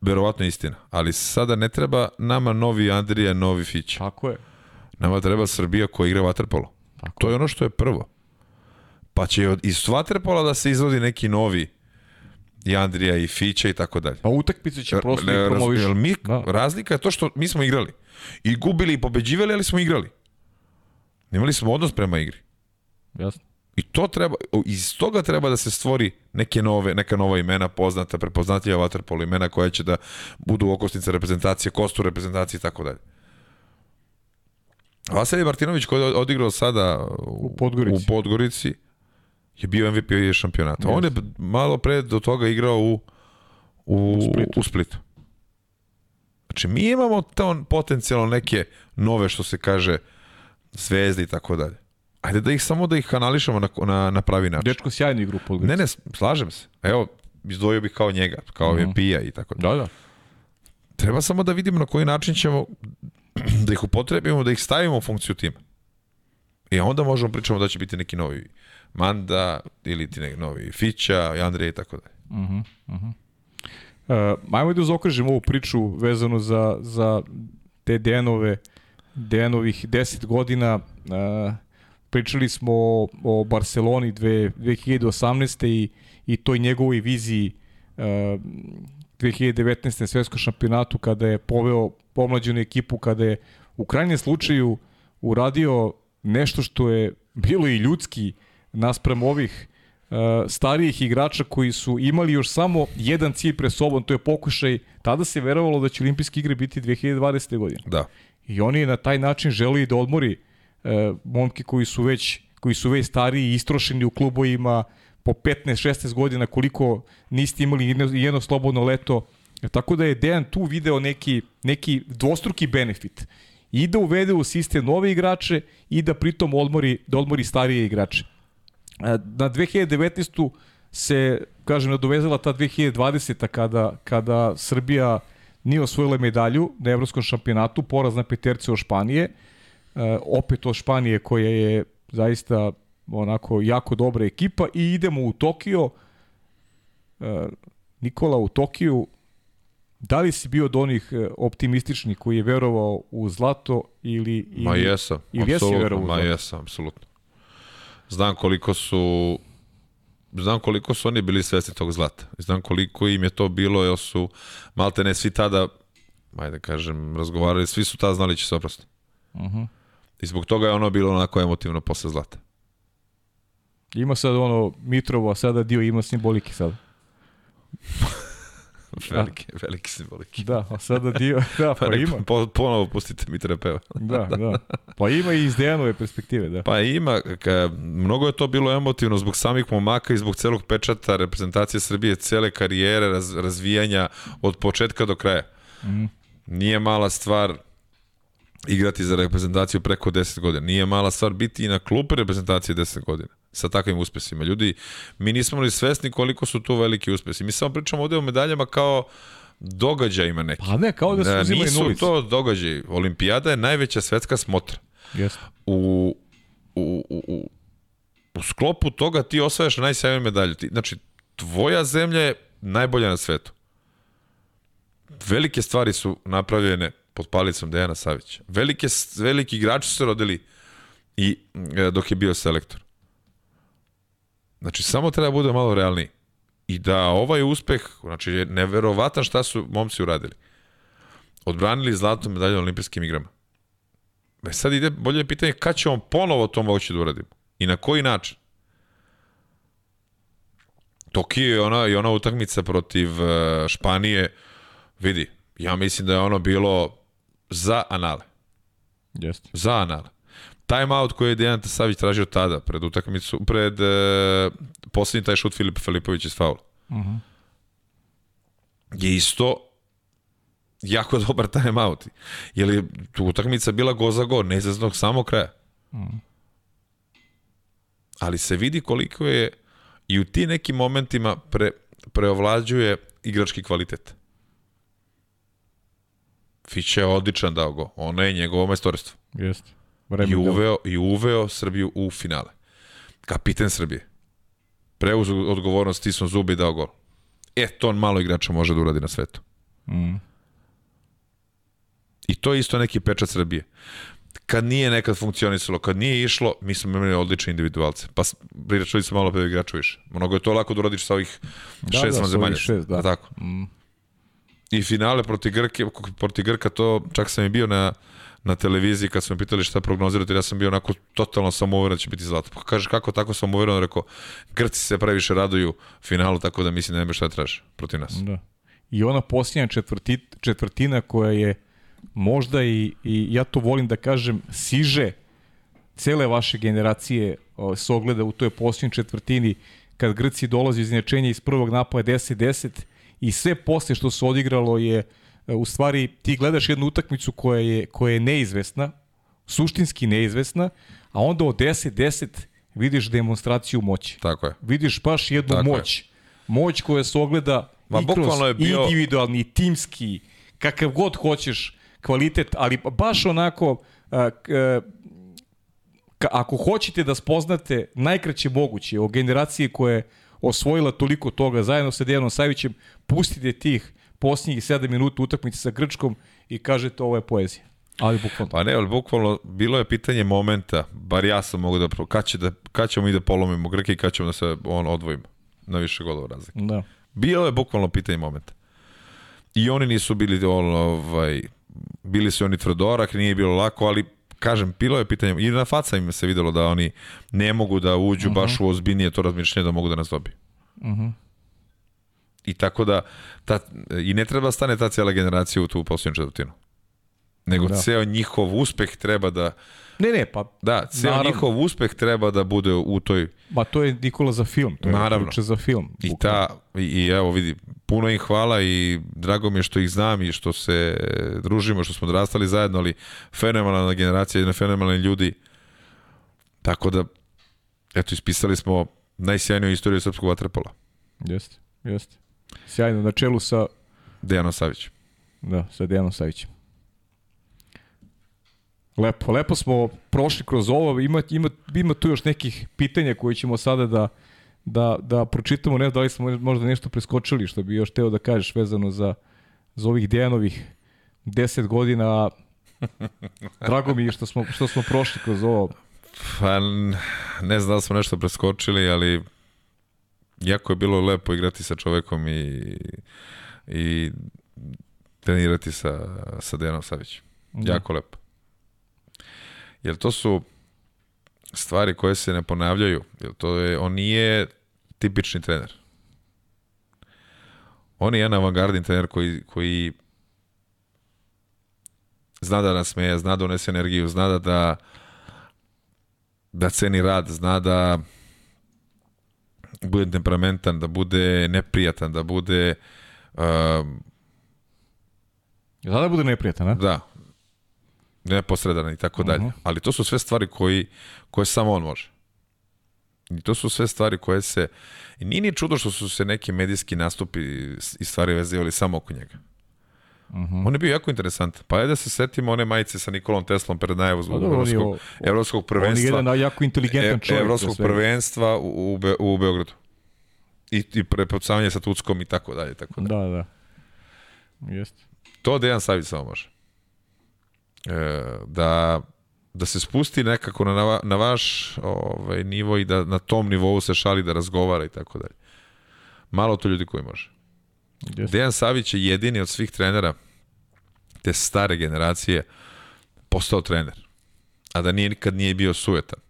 verovatno istina, ali sada ne treba nama novi Andrija, novi Fić. Tako je. Nama treba Srbija koja igra vaterpolo. Tako to je ono što je prvo. Pa će od, iz vaterpola da se izvodi neki novi i Andrija i Fića i tako dalje. Pa utakmice će prosto i promoviš. Mi, da. Razlika je to što mi smo igrali. I gubili i pobeđivali, ali smo igrali. Imali smo odnos prema igri. Jasno. I to treba, iz toga treba da se stvori neke nove, neka nova imena poznata, prepoznatljiva vaterpolo imena koja će da budu okosnice reprezentacije, kostu reprezentacije i tako dalje. Vasilij Martinović koji je odigrao sada u Podgorici. u Podgorici je bio MVP šampionata. Yes. On je malo pre do toga igrao u, u, u Splitu. U Splitu. Znači, mi imamo to potencijalno neke nove, što se kaže, zvezde i tako dalje. Ajde da ih samo da ih kanališemo na, na, na pravi način. Dečko sjajnu igru u Ne, ne, slažem se. Evo, izdvojio bih kao njega, kao mm. Pija i tako dalje. Da, da. Treba samo da vidimo na koji način ćemo (clears throat) da ih upotrebimo, da ih stavimo u funkciju tima. I onda možemo pričamo da će biti neki novi Manda ili ti neki novi Fića, i Andrija i tako dalje. Uh -huh, uh. Uh, ajmo da zaokrežimo ovu priču vezanu za, za te Dejanove, Dejanovih 10 godina. Uh, pričali smo o, o Barceloni dve, 2018. i, i toj njegovoj viziji uh, 2019. svetskom šampionatu kada je poveo pomlađenu ekipu, kada je u krajnjem slučaju uradio nešto što je bilo i ljudski naspram ovih uh, starijih igrača koji su imali još samo jedan cilj pre sobom, to je pokušaj, tada se verovalo da će olimpijske igre biti 2020. godine. Da. I oni na taj način želi da odmori uh, momke koji su već koji su već stariji i istrošeni u klubovima po 15-16 godina koliko niste imali jedno, jedno slobodno leto. Tako da je Dejan tu video neki, neki dvostruki benefit i da uvede u sistem nove igrače i da pritom odmori, da odmori starije igrače. Na 2019. se, kažem, nadovezala ta 2020. kada, kada Srbija nije osvojila medalju na evropskom šampionatu, poraz na peterce od Španije, opet od Španije koja je zaista onako jako dobra ekipa i idemo u Tokio. Nikola u Tokiju Da li si bio od onih e, optimističnih koji je verovao u zlato ili... ili ma jesam, ili apsolutno, ma jesam, apsolutno. Znam koliko su znam koliko su oni bili svesni tog zlata. Znam koliko im je to bilo, jer su malte ne svi tada, ajde kažem, razgovarali, svi su tada znali da će se oprosti. Uh Mhm. -huh. I zbog toga je ono bilo onako emotivno posle zlata. Ima sad ono Mitrovo, a sada dio ima simbolike sada. (laughs) velike, velike simbolike. Da, a sada dio, (laughs) da, pa, Pa, ima. po, ponovo pustite mi terapeva. Da, (laughs) da. Pa ima i iz Dejanove perspektive, da. Pa ima, ka, mnogo je to bilo emotivno zbog samih momaka i zbog celog pečata reprezentacije Srbije, cele karijere, raz, razvijanja od početka do kraja. Mm. Nije mala stvar igrati za reprezentaciju preko 10 godina. Nije mala stvar biti i na klupe reprezentacije 10 godina sa takvim uspesima. Ljudi, mi nismo ni svesni koliko su to veliki uspesi. Mi samo pričamo ovde o medaljama kao događajima neki. Pa ne, kao da su uzimali nisu nulicu. to događaji. Olimpijada je najveća svetska smotra. Jeste. U, u, u, u, u sklopu toga ti osvajaš najsjavniju medalju. Ti, znači, tvoja zemlja je najbolja na svetu. Velike stvari su napravljene pod palicom Dejana Savića. Velike, veliki igrači su se rodili i e, dok je bio selektor. Znači, samo treba da bude malo realniji. I da ovaj uspeh, znači, je neverovatan šta su momci uradili. Odbranili zlatnu medalju na olimpijskim igrama. E sad ide bolje pitanje kad će on ponovo to moći da uradimo. I na koji način. Tokio je ona, i ona utakmica protiv uh, Španije, vidi, ja mislim da je ono bilo za anale. Jeste. Za anale. Time out koji je Dejan Tasavić tražio tada, pred utakmicu, pred uh, poslednji taj šut Filipa Filipović iz faula. Uh -huh. Je isto jako (laughs) dobar time out. Je li tu utakmica bila go za go, neizaznog samo kraja. Mm. Ali se vidi koliko je i u ti nekim momentima pre, preovlađuje igrački kvalitet. Fiće je odličan dao go. Ono je njegovo majstorstvo. Jeste. I uveo, I uveo Srbiju u finale. Kapiten Srbije. Preuzu odgovornost, stisno zubi i dao gol. E, to on malo igrača može da uradi na svetu. Mm. I to je isto neki pečat Srbije. Kad nije nekad funkcionisalo, kad nije išlo, mi smo imali odlične individualce. Pa priračali smo malo pe igrača više. Mnogo je to lako da uradiš sa ovih Da, šest da, sa zemalja. ovih šest, da. Tako. Mm. I finale proti Grke, proti Grka to, čak sam i bio na, na televiziji kad su me pitali šta prognozirate, ja sam bio onako totalno samouveren da će biti zlato. Pa kaže kako tako samouveren, rekao Grci se previše raduju finalu, tako da mislim da nema šta da traže protiv nas. Da. I ona posljednja četvrti, četvrtina koja je možda i, i ja to volim da kažem siže cele vaše generacije o, se ogleda u toj posljednjoj četvrtini kad Grci dolazi iz inačenja iz prvog napada 10-10 i sve posle što se odigralo je u stvari ti gledaš jednu utakmicu koja je, koja je neizvesna, suštinski neizvesna, a onda od 10-10 vidiš demonstraciju moći. Tako je. Vidiš baš jednu Tako moć. Je. Moć koja se ogleda Ma, i kroz je bio... individualni, timski, kakav god hoćeš kvalitet, ali baš onako uh, uh, ka, ako hoćete da spoznate najkraće moguće o generaciji koja je osvojila toliko toga zajedno sa Dejanom Savićem, pustite tih posljednjih 7 minuta utakmice sa Grčkom i kažete ovo je poezija. Ali bukvalno. Pa ne, ali bukvalno bilo je pitanje momenta, bar ja sam mogu da, kad, će da, kad ćemo mi da polomimo Grke i kad ćemo da se on odvojimo na više golova razlike. Da. Bilo je bukvalno pitanje momenta. I oni nisu bili on, ovaj, bili su oni tvrdorak, nije bilo lako, ali kažem, bilo je pitanje, i na faca im se videlo da oni ne mogu da uđu uh -huh. baš u ozbiljnije to razmišljanje da mogu da nas dobiju. Uh -huh. I tako da, ta, i ne treba da stane ta cijela generacija u tu posljednju četvrtinu. Nego da. ceo njihov uspeh treba da... Ne, ne, pa... Da, ceo naravno. njihov uspeh treba da bude u toj... Ma to je Nikola za film, to naravno. je za film. I, ta, i, I evo vidi, puno im hvala i drago mi je što ih znam i što se družimo, što smo odrastali zajedno, ali fenomenalna generacija, jedna fenomenalni ljudi. Tako da, eto, ispisali smo najsjajniju istoriju srpskog vaterpola. Jeste, jeste. Sjajno, na čelu sa... Dejanom Savićem. Da, sa Dejanom Savićem. Lepo, lepo smo prošli kroz ovo, ima, ima, ima tu još nekih pitanja koje ćemo sada da, da, da pročitamo, ne znam da li smo možda nešto preskočili što bi još teo da kažeš vezano za, za ovih Dejanovih 10 godina, drago mi je što smo, što smo prošli kroz ovo. Pa ne znam da smo nešto preskočili, ali jako je bilo lepo igrati sa čovekom i, i trenirati sa, sa Dejanom Savićem. Da. Jako lepo. Jer to su stvari koje se ne ponavljaju. Jer to je, on nije tipični trener. On je jedan avangardni trener koji, koji zna da nas smeje, zna da unese energiju, zna da, da, da ceni rad, zna da bude temperamentan, da bude neprijatan, da bude uh, Zna da bude neprijatan, a? Da, neposredan i tako dalje. Uh -huh. Ali to su sve stvari koji, koje samo on može. I to su sve stvari koje se... I nije ni čudo što su se neki medijski nastupi i stvari vezivali samo oko njega. Uh -huh. On je bio jako interesant. Pa je da se setimo one majice sa Nikolom Teslom pred najavu zbog pa evropskog, evropskog prvenstva. On je jedan jako inteligentan e, čovjek. Evropskog prvenstva u, u, Be, u Beogradu. I, i prepucavanje sa Tuckom i tako dalje. Tako dalje. Da, da. Jeste. To Dejan Savić samo može. E, da da se spusti nekako na, na vaš ovaj, nivo i da na tom nivou se šali da razgovara i tako dalje. Malo to ljudi koji može. Yes. Dejan Savić je jedini od svih trenera te stare generacije postao trener. A da nije, nikad nije bio sujetan.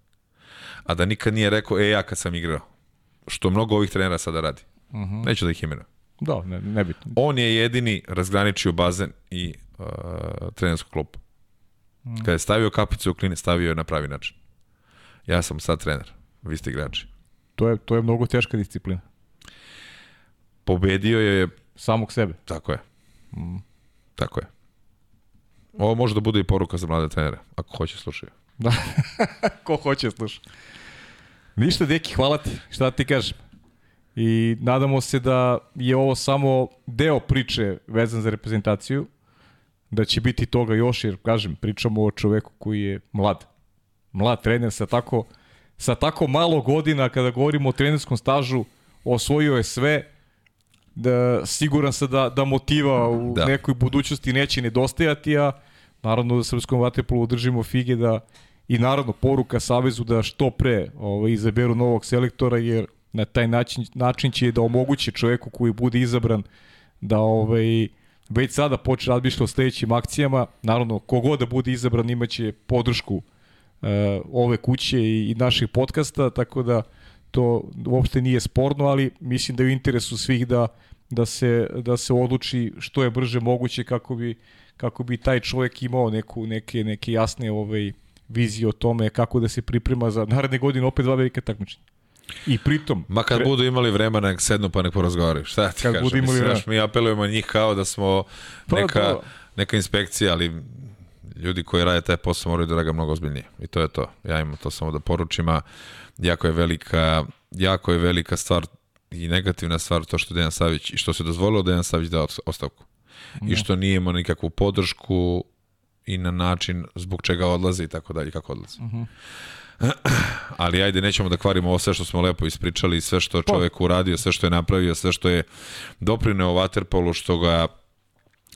A da nikad nije rekao, e, ja kad sam igrao. Što mnogo ovih trenera sada radi. Uh mhm. -huh. Neću da ih imenujem. Da, ne, nebitno. On je jedini razgraničio bazen i uh, trenersku klopu. Mm. Kada je stavio kapicu u kline, stavio je na pravi način. Ja sam sad trener, vi ste igrači. To je, to je mnogo teška disciplina. Pobedio je... Samog sebe. Tako je. Mm. Tako je. Ovo može da bude i poruka za mlade trenere, ako hoće slušaju. Da, (laughs) ko hoće sluša. Ništa, deki, hvala ti. Šta ti kažem? I nadamo se da je ovo samo deo priče vezan za reprezentaciju da će biti toga još, jer kažem, pričamo o čoveku koji je mlad. Mlad trener sa tako, sa tako malo godina, kada govorimo o trenerskom stažu, osvojio je sve, da, siguran sam da, da motiva u da. nekoj budućnosti neće nedostajati, a naravno da srpskom vaterpolu držimo fige da i naravno poruka Savezu da što pre ovaj, izaberu novog selektora, jer na taj način, način će da omogući čoveku koji bude izabran da ovaj, već sada počne razmišlja o sledećim akcijama. Naravno, kogod da bude izabran imaće podršku uh, ove kuće i, i naših podcasta, tako da to uopšte nije sporno, ali mislim da je u interesu svih da, da, se, da se odluči što je brže moguće kako bi, kako bi taj čovjek imao neku, neke, neke jasne ovaj, vizije o tome kako da se priprema za naredne godine opet dva velike takmičenja. I pritom... Ma kad budu imali vremena, nek sednu pa nek porazgovaraju. Šta ti kad kažem? Budu imali Mislim, mi apelujemo njih kao da smo pa, neka, to. neka inspekcija, ali ljudi koji rade taj posao moraju da ga mnogo ozbiljnije. I to je to. Ja imam to samo da poručim, a jako je velika, jako je velika stvar i negativna stvar to što Dejan Savić i što se dozvolilo Dejan Savić da ostavku. Mm. I što nije imao nikakvu podršku i na način zbog čega odlaze i tako dalje, kako odlaze. Uh -huh. (clears throat) Ali ajde, nećemo da kvarimo ovo sve što smo lepo ispričali, sve što je čovek uradio, sve što je napravio, sve što je doprineo Waterpolu, što ga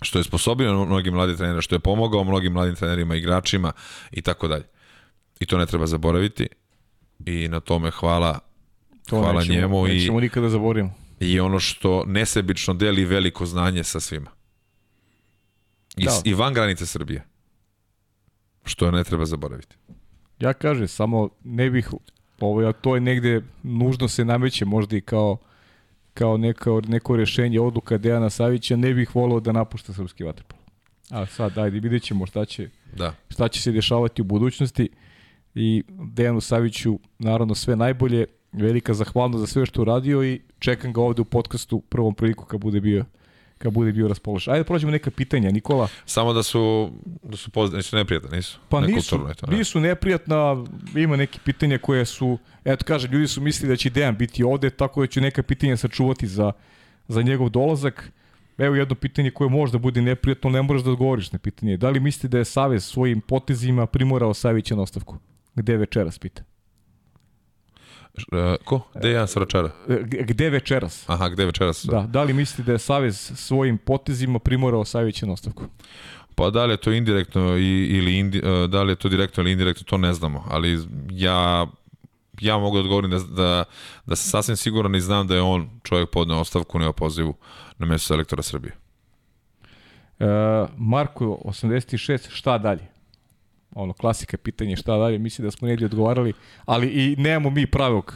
što je sposobio mnogim mladim trenerima, što je pomogao mnogim mladim trenerima, igračima i tako dalje. I to ne treba zaboraviti i na tome hvala to hvala nećemo, njemu nećemo i nikada zaboravimo. I ono što nesebično deli veliko znanje sa svima. I, da. i van granice Srbije. Što ne treba zaboraviti. Ja kažem, samo ne bih, ovo, a to je negde, nužno se nameće možda i kao kao neka, neko rešenje odluka Dejana Savića, ne bih volao da napušta srpski vaterpol. A sad, ajde, vidjet ćemo šta će, da. šta će se dešavati u budućnosti i Dejanu Saviću naravno sve najbolje, velika zahvalnost za sve što uradio i čekam ga ovde u podcastu prvom priliku kad bude bio kad bude bio raspoložen. Ajde prođemo neka pitanja, Nikola. Samo da su da su pozdravni, nisu neprijatna, nisu. Pa nisu, to, ne. nisu neprijatna, ima neke pitanja koje su, eto kaže, ljudi su mislili da će Dejan biti ovde, tako da ću neka pitanja sačuvati za, za njegov dolazak. Evo jedno pitanje koje možda bude neprijatno, ne moraš da odgovoriš na pitanje. Da li mislite da je Savez svojim potezima primorao Savića na ostavku? Gde večeras pita? Uh, ko? Dejan Sračara? E, gde večeras? Aha, gde večeras? Da, da li mislite da je Savez svojim potezima primorao Savića na ostavku? Pa da li je to indirektno ili indi, e, da li je to direktno ili indirektno, to ne znamo, ali ja ja mogu da odgovorim da, da, da sam sasvim siguran i znam da je on čovjek podneo ostavku na opozivu na mesto selektora Srbije. E, Marko 86, šta dalje? Ono klasika pitanje šta dalje, mislim da smo negdje odgovarali, ali i nemamo mi pravog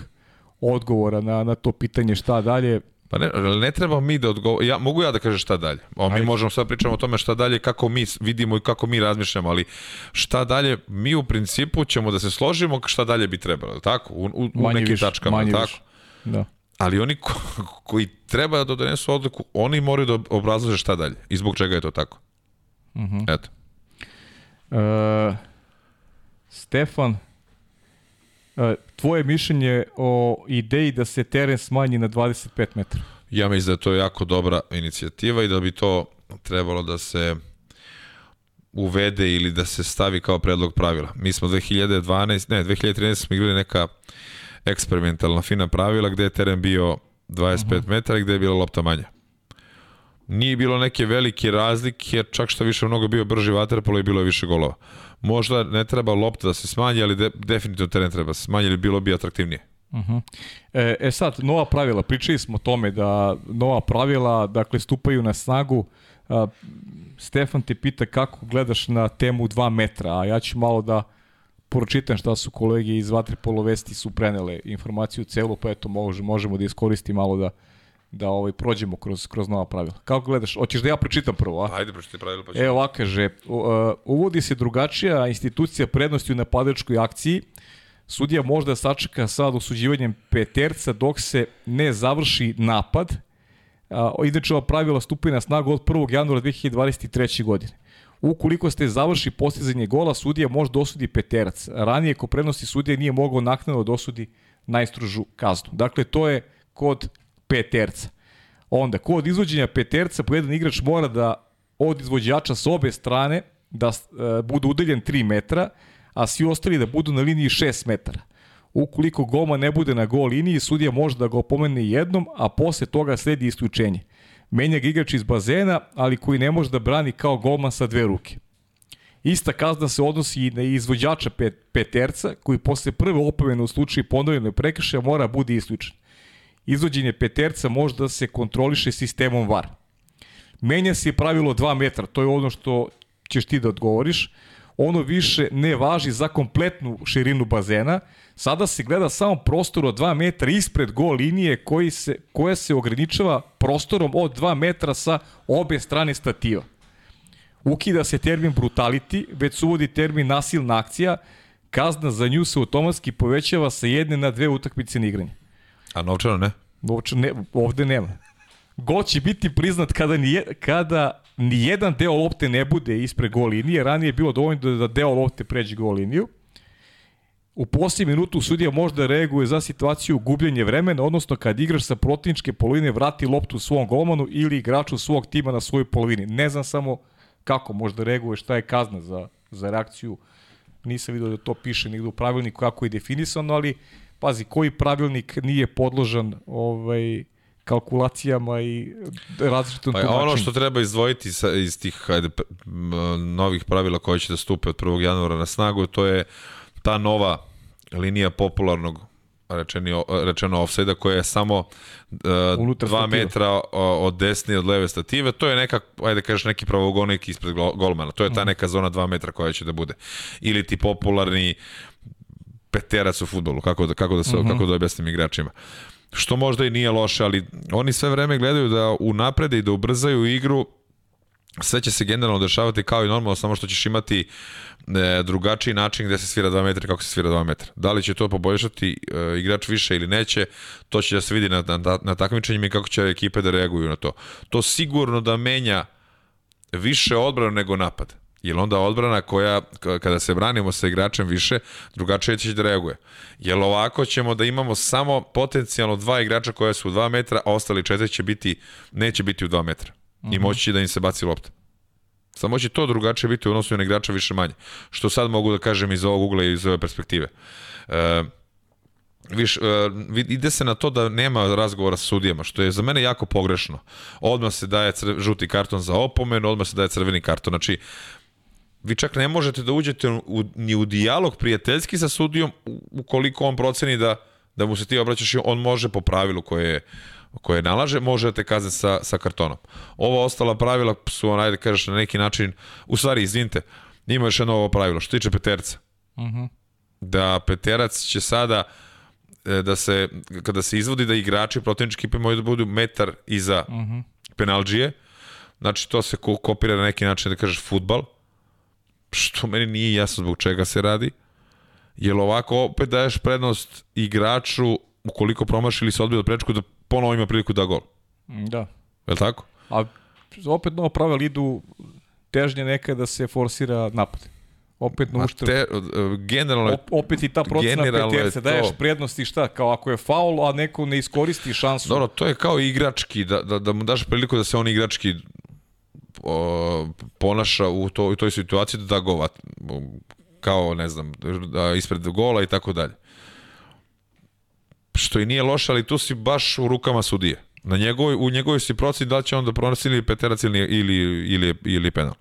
odgovora na, na to pitanje šta dalje. Pa ne, ne treba mi da odgovorimo, ja, mogu ja da kažem šta dalje. O, mi možemo sad pričamo o tome šta dalje, kako mi vidimo i kako mi razmišljamo, ali šta dalje, mi u principu ćemo da se složimo šta dalje bi trebalo, tako? U, u, u nekim viš, tačkama, tako? Viš. Da. Ali oni ko, koji treba da donesu odluku, oni moraju da obrazlože šta dalje i zbog čega je to tako. Uh mhm. -huh. Eto. Uh, Stefan, uh, tvoje mišljenje o ideji da se teren smanji na 25 metara? Ja mislim da je to jako dobra inicijativa i da bi to trebalo da se uvede ili da se stavi kao predlog pravila. Mi smo 2012, ne, 2013 smo igrali neka eksperimentalna fina pravila gde je teren bio 25 uh -huh. metara i gde je bila lopta manja. Nije bilo neke velike razlike, čak što više mnogo bio brži vaterpolo i bilo je više golova. Možda ne treba lopta da se smanji, ali de, definitivno teren treba se smanji, ili bilo bi atraktivnije. Uh -huh. e, e sad, nova pravila, pričali smo o tome da nova pravila, dakle, stupaju na snagu. A, Stefan te pita kako gledaš na temu 2 metra, a ja ću malo da pročitam šta su kolege iz Vatripolo Vesti su prenele informaciju celu, pa eto možemo, možemo da iskoristimo malo da da ovaj prođemo kroz kroz nova pravila. Kako gledaš? Hoćeš da ja pročitam prvo, a? Ajde, pročitaj pravila pa. Evo ovako kaže, uvodi se drugačija institucija prednosti u napadačkoj akciji. Sudija možda sačeka sa osuđivanjem peterca dok se ne završi napad. A, inače, ova pravila stupaju na snagu od 1. januara 2023. godine. Ukoliko ste završi postizanje gola, sudija može dosudi peterac. Ranije, ko prednosti sudija nije mogao naknadno dosudi najstružu kaznu. Dakle, to je kod peterca. Onda, kod izvođenja peterca, po jedan igrač mora da od izvođača s obe strane da e, bude udeljen 3 metra, a svi ostali da budu na liniji 6 metara. Ukoliko goma ne bude na gol liniji, sudija može da ga opomene jednom, a posle toga sledi isključenje. Menja ga igrač iz bazena, ali koji ne može da brani kao golman sa dve ruke. Ista kazna se odnosi i na izvođača pet, peterca, koji posle prve opomene u slučaju ponovljene prekršaja mora bude isključen izvođenje peterca može da se kontroliše sistemom VAR. Menja se pravilo 2 metra, to je ono što ćeš ti da odgovoriš. Ono više ne važi za kompletnu širinu bazena. Sada se gleda samo prostor od 2 metra ispred gol linije koji se, koja se ograničava prostorom od 2 metra sa obe strane stativa. Ukida se termin brutality, već se uvodi termin nasilna akcija. Kazna za nju se automatski povećava sa jedne na dve utakmice na igranje. A novčano ne? Novčano ne, ovde nema. Gol će biti priznat kada ni, kada ni jedan deo lopte ne bude ispred gol linije. Ranije je bilo dovoljno da, da deo lopte pređe gol liniju. U posljednji minutu sudija možda reaguje za situaciju gubljenje vremena, odnosno kad igrač sa protivničke polovine vrati loptu svom golmanu ili igraču svog tima na svojoj polovini. Ne znam samo kako možda reaguje, šta je kazna za, za reakciju. Nisam vidio da to piše nigde u pravilniku kako je definisano, ali pazi, koji pravilnik nije podložan ovaj, kalkulacijama i različitom pa, tumačenju. Ono što treba izdvojiti sa, iz tih hajde, novih pravila koje će da stupe od 1. januara na snagu, to je ta nova linija popularnog rečeni, rečeno offside koja je samo uh, 2 metra od desne od leve stative. To je neka, ajde kažeš, neki pravogonik ispred golmana. To je ta mhm. neka zona 2 metra koja će da bude. Ili ti popularni peterac u futbolu, kako da, kako da, se, mhm. -huh. kako da objasnim igračima. Što možda i nije loše, ali oni sve vreme gledaju da unaprede i da ubrzaju igru sve će se generalno dešavati kao i normalno, samo što ćeš imati e, drugačiji način gde se svira 2 metra kako se svira 2 metra. Da li će to poboljšati e, igrač više ili neće, to će da se vidi na, na, na takmičenjima i kako će ekipe da reaguju na to. To sigurno da menja više odbranu nego napad. Jer onda odbrana koja, kada se branimo sa igračem više, drugačije će da reaguje. Jer ovako ćemo da imamo samo potencijalno dva igrača koja su u 2 metra, a ostali četiri će biti, neće biti u 2 metra. -huh. i mhm. moći će da im se baci lopta. Samo će to drugačije biti u odnosu na igrača više manje. Što sad mogu da kažem iz ovog ugla i iz ove perspektive. E, viš, e, ide se na to da nema razgovora sa sudijama, što je za mene jako pogrešno. Odmah se daje žuti karton za opomenu, odmah se daje crveni karton. Znači, vi čak ne možete da uđete u, ni u dijalog prijateljski sa sudijom ukoliko on proceni da, da mu se ti obraćaš i on može po pravilu koje je koje nalaže, može da te kazne sa, sa kartonom. Ova ostala pravila su, onaj da kažeš na neki način, u stvari, izvinite, ima još jedno ovo pravilo, što tiče peterca. Uh mhm. -huh. Da peterac će sada e, da se, kada se izvodi da igrači protivničke ekipe moraju da budu metar iza uh mhm. -huh. penalđije, znači to se kopira na neki način da kažeš futbal, što meni nije jasno zbog čega se radi, jer ovako opet daješ prednost igraču ukoliko promaši ili se odbije od prečku da ponovo ima priliku da gol. Da. Je li tako? A opet novo pravil idu težnje neka da se forsira napad. Opet na uštrb. Te, generalno Op, opet i ta procena peterce, daješ prednosti šta, kao ako je faul, a neko ne iskoristi šansu. Dobro, to je kao igrački, da, da, da mu daš priliku da se on igrački o, ponaša u, to, u toj situaciji da da gova kao, ne znam, da ispred gola i tako dalje što i nije loše, ali tu si baš u rukama sudije. Na njegovoj, u njegovoj si proceni da li će on da pronosi ili peterac ili, ili, ili, ili penal.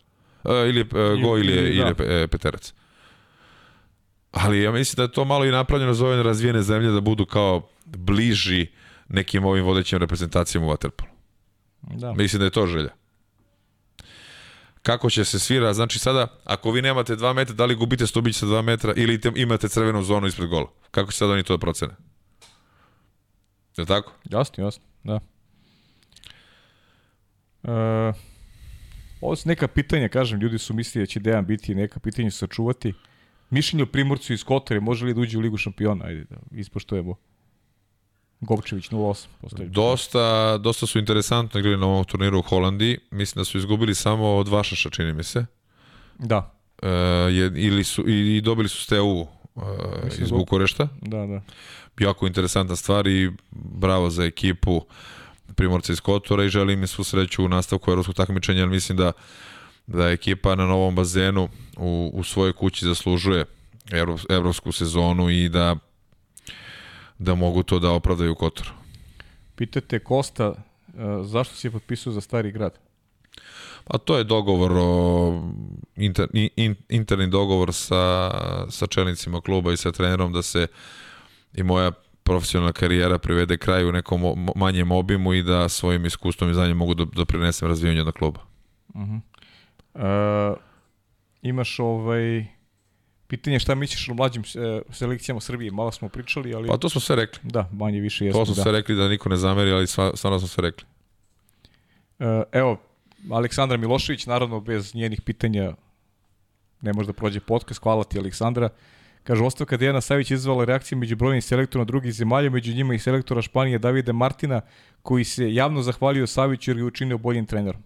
Uh, ili uh, go ili, ili, ili da. peterac. Ali ja mislim da je to malo i napravljeno za ove razvijene zemlje da budu kao bliži nekim ovim vodećim reprezentacijama u Waterpolu. Da. Mislim da je to želja. Kako će se svira, znači sada, ako vi nemate 2 metra, da li gubite stubić sa 2 metra ili imate crvenu zonu ispred gola? Kako će sada oni to da procene? Je tako? Jasno, jasno, da. E, ovo su neka pitanja, kažem, ljudi su mislili da će Dejan biti neka pitanja sačuvati. Mišljenje o Primorcu iz Kotare, može li da uđe u Ligu šampiona? Ajde, da ispoštujemo. Gopčević 0-8. Postavljamo. Dosta, dosta su interesantno igrali na ovom turniru u Holandiji. Mislim da su izgubili samo od Vašaša, čini mi se. Da. E, je, ili su, i, i dobili su Steu uh, iz Bukurešta. Da, da jako interesantna stvar i bravo za ekipu Primorca iz Kotora i želim im svu sreću u nastavku evropskog takmičenja, jer mislim da da ekipa na novom bazenu u, u svojoj kući zaslužuje evro, evropsku sezonu i da da mogu to da opravdaju Kotoru. Pitate Kosta, e, zašto si je potpisao za Stari grad? Pa to je dogovor o inter, in, interni dogovor sa, sa čelnicima kluba i sa trenerom da se i moja profesionalna karijera privede kraju u nekom manjem obimu i da svojim iskustvom i znanjem mogu da doprinesem razvijanju jednog kluba. Uh -huh. uh, imaš ovaj pitanje šta misliš o mlađim e, selekcijama Srbije, malo smo pričali, ali... Pa to smo sve rekli. Da, manje više jesmo. To smo da. sve rekli da niko ne zameri, ali stvarno smo sve rekli. Uh, evo, Aleksandra Milošević, naravno bez njenih pitanja ne može da prođe podcast, hvala ti Aleksandra. Kaže, ostavka Dejana Savić izvala reakcije među brojnim selektorima drugih zemalja, među njima i selektora Španije Davide Martina, koji se javno zahvalio Saviću jer ga učinio boljim trenerom.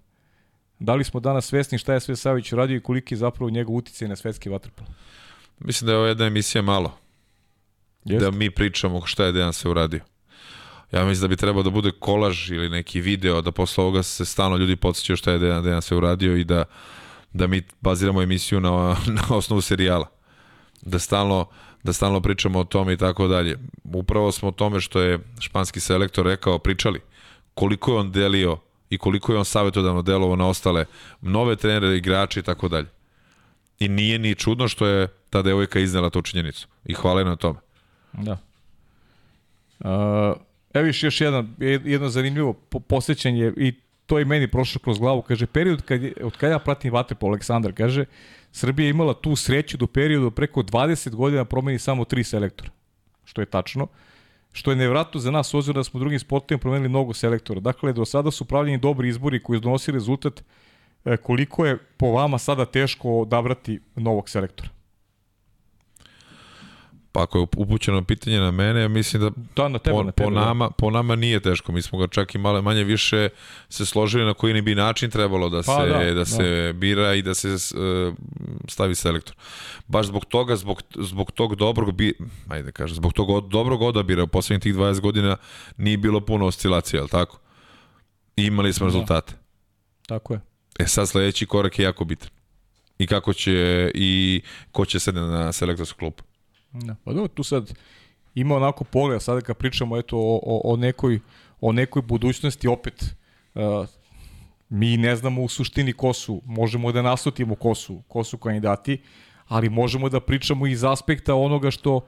Da li smo danas svesni šta je sve Savić radio i koliki je zapravo njegov uticaj na svetski vaterpol? Mislim da je ovo jedna emisija malo. Jest. Da mi pričamo šta je Dejan sve uradio. Ja mislim da bi trebao da bude kolaž ili neki video, da posle ovoga se stalno ljudi podsjećaju šta je Dejan, Dejan sve uradio i da da mi baziramo emisiju na, (laughs) na osnovu serijala. Da stalno, da stalno pričamo o tome i tako dalje. Upravo smo o tome što je španski selektor rekao, pričali. Koliko je on delio i koliko je on savjetodavno delovo na ostale nove trenere, igrače i tako dalje. I nije ni čudno što je ta devojka iznela tu činjenicu. I hvala na tome. Da. Uh, evo viš još jedan, jedno zanimljivo posjećanje i to je meni prošlo kroz glavu. Kaže, period kad je, od kada ja pratim po Aleksandar, kaže, Srbija je imala tu sreću do periodu preko 20 godina promeni samo tri selektora. Što je tačno. Što je nevratno za nas, ozir da smo drugim sportovima promenili mnogo selektora. Dakle, do sada su pravljeni dobri izbori koji donosi rezultat e, koliko je po vama sada teško odabrati novog selektora. Pa ako je upućeno pitanje na mene, mislim da da na tebe, po, na tebe, po, da. nama, da. po nama nije teško. Mi smo ga čak i malo manje više se složili na koji ne bi način trebalo da pa, se, da, da se da. bira i da se uh, stavi selektor. Baš zbog toga, zbog, zbog tog dobrog bi, ajde da kažem, zbog tog od, dobrog odabira u poslednjih tih 20 godina nije bilo puno oscilacija, al tako? I imali smo da. rezultate. Tako je. E sad sledeći korak je jako bitan. I kako će i ko će sedne na selektorsku klupu. Da. Pa dobro, tu sad ima onako pogled, sada kad pričamo eto, o, o, o, nekoj, o nekoj budućnosti, opet uh, mi ne znamo u suštini ko su, možemo da naslutimo ko su, ko su kandidati, ali možemo da pričamo iz aspekta onoga što,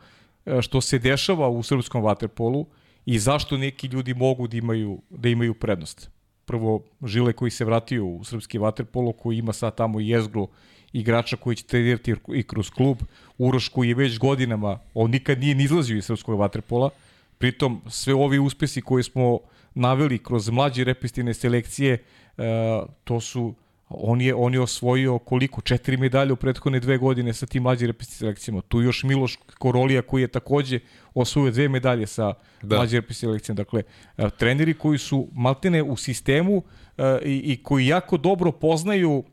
što se dešava u srpskom vaterpolu i zašto neki ljudi mogu da imaju, da imaju prednost. Prvo, Žile koji se vratio u srpski vaterpolo, koji ima sad tamo jezgru igrača koji će trenirati i kroz klub, Uroš koji je već godinama, on nikad nije ni izlazio iz srpskog vaterpola, pritom sve ovi uspesi koje smo naveli kroz mlađe repestivne selekcije, uh, to su on je, on je osvojio koliko? Četiri medalje u prethodne dve godine sa tim mlađim selekcijama. Tu još Miloš Korolija koji je takođe osvojio dve medalje sa da. mlađim selekcijama. Dakle, uh, treneri koji su maltene u sistemu uh, i, i koji jako dobro poznaju uh,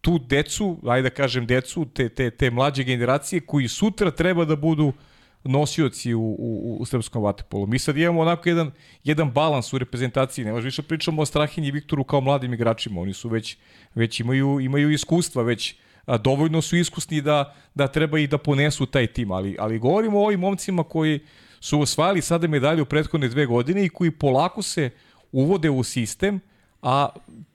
tu decu, ajde da kažem decu, te, te, te mlađe generacije koji sutra treba da budu nosioci u, u, u srpskom vatepolu. Mi sad imamo onako jedan, jedan balans u reprezentaciji, ne možemo više pričamo o Strahinji i Viktoru kao mladim igračima, oni su već, već imaju, imaju iskustva, već a, dovoljno su iskusni da, da treba i da ponesu taj tim, ali, ali govorimo o ovim momcima koji su osvajali sada medalju u prethodne dve godine i koji polako se uvode u sistem, a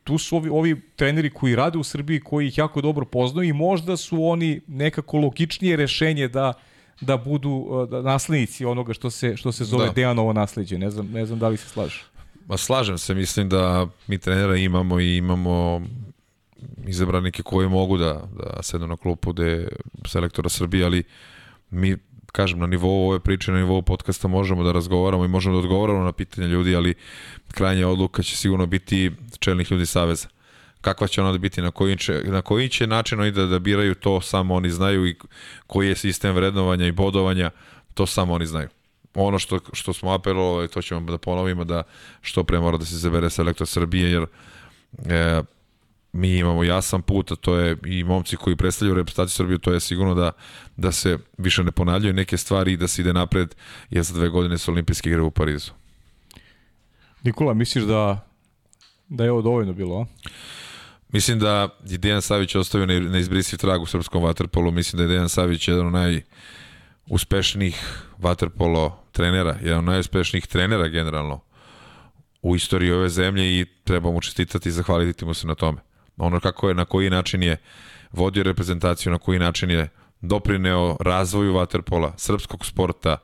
tu su ovi, ovi treneri koji rade u Srbiji, koji ih jako dobro poznaju i možda su oni nekako logičnije rešenje da da budu da naslednici onoga što se što se zove da. Dejanovo nasleđe. Ne znam, ne znam da li se slažeš. Ma slažem se, mislim da mi trenera imamo i imamo izabranike koji mogu da, da sednu na klupu de selektora Srbije, ali mi kažem, na nivou ove priče, na nivou podcasta možemo da razgovaramo i možemo da odgovaramo na pitanja ljudi, ali krajnja odluka će sigurno biti čelnih ljudi Saveza. Kakva će ona da biti, na koji će, na koji će način oni da, da biraju, to samo oni znaju i koji je sistem vrednovanja i bodovanja, to samo oni znaju. Ono što, što smo apelovali, to ćemo da ponovimo, da što pre mora da se zabere selektor Srbije, jer e, mi imamo jasan put, a to je i momci koji predstavljaju reprezentaciju Srbije, to je sigurno da, da se više ne ponavljaju neke stvari i da se ide napred, jer za dve godine su olimpijske igre u Parizu. Nikola, misliš da, da je ovo dovoljno bilo, a? Mislim da je Dejan Savić ostavio na izbrisiv trag u srpskom vaterpolu. Mislim da je Dejan Savić jedan od najuspešnijih vaterpolo trenera, jedan od najuspešnijih trenera generalno u istoriji ove zemlje i treba mu čestitati i zahvaliti mu se na tome ono kako je, na koji način je vodio reprezentaciju, na koji način je doprineo razvoju vaterpola, srpskog sporta,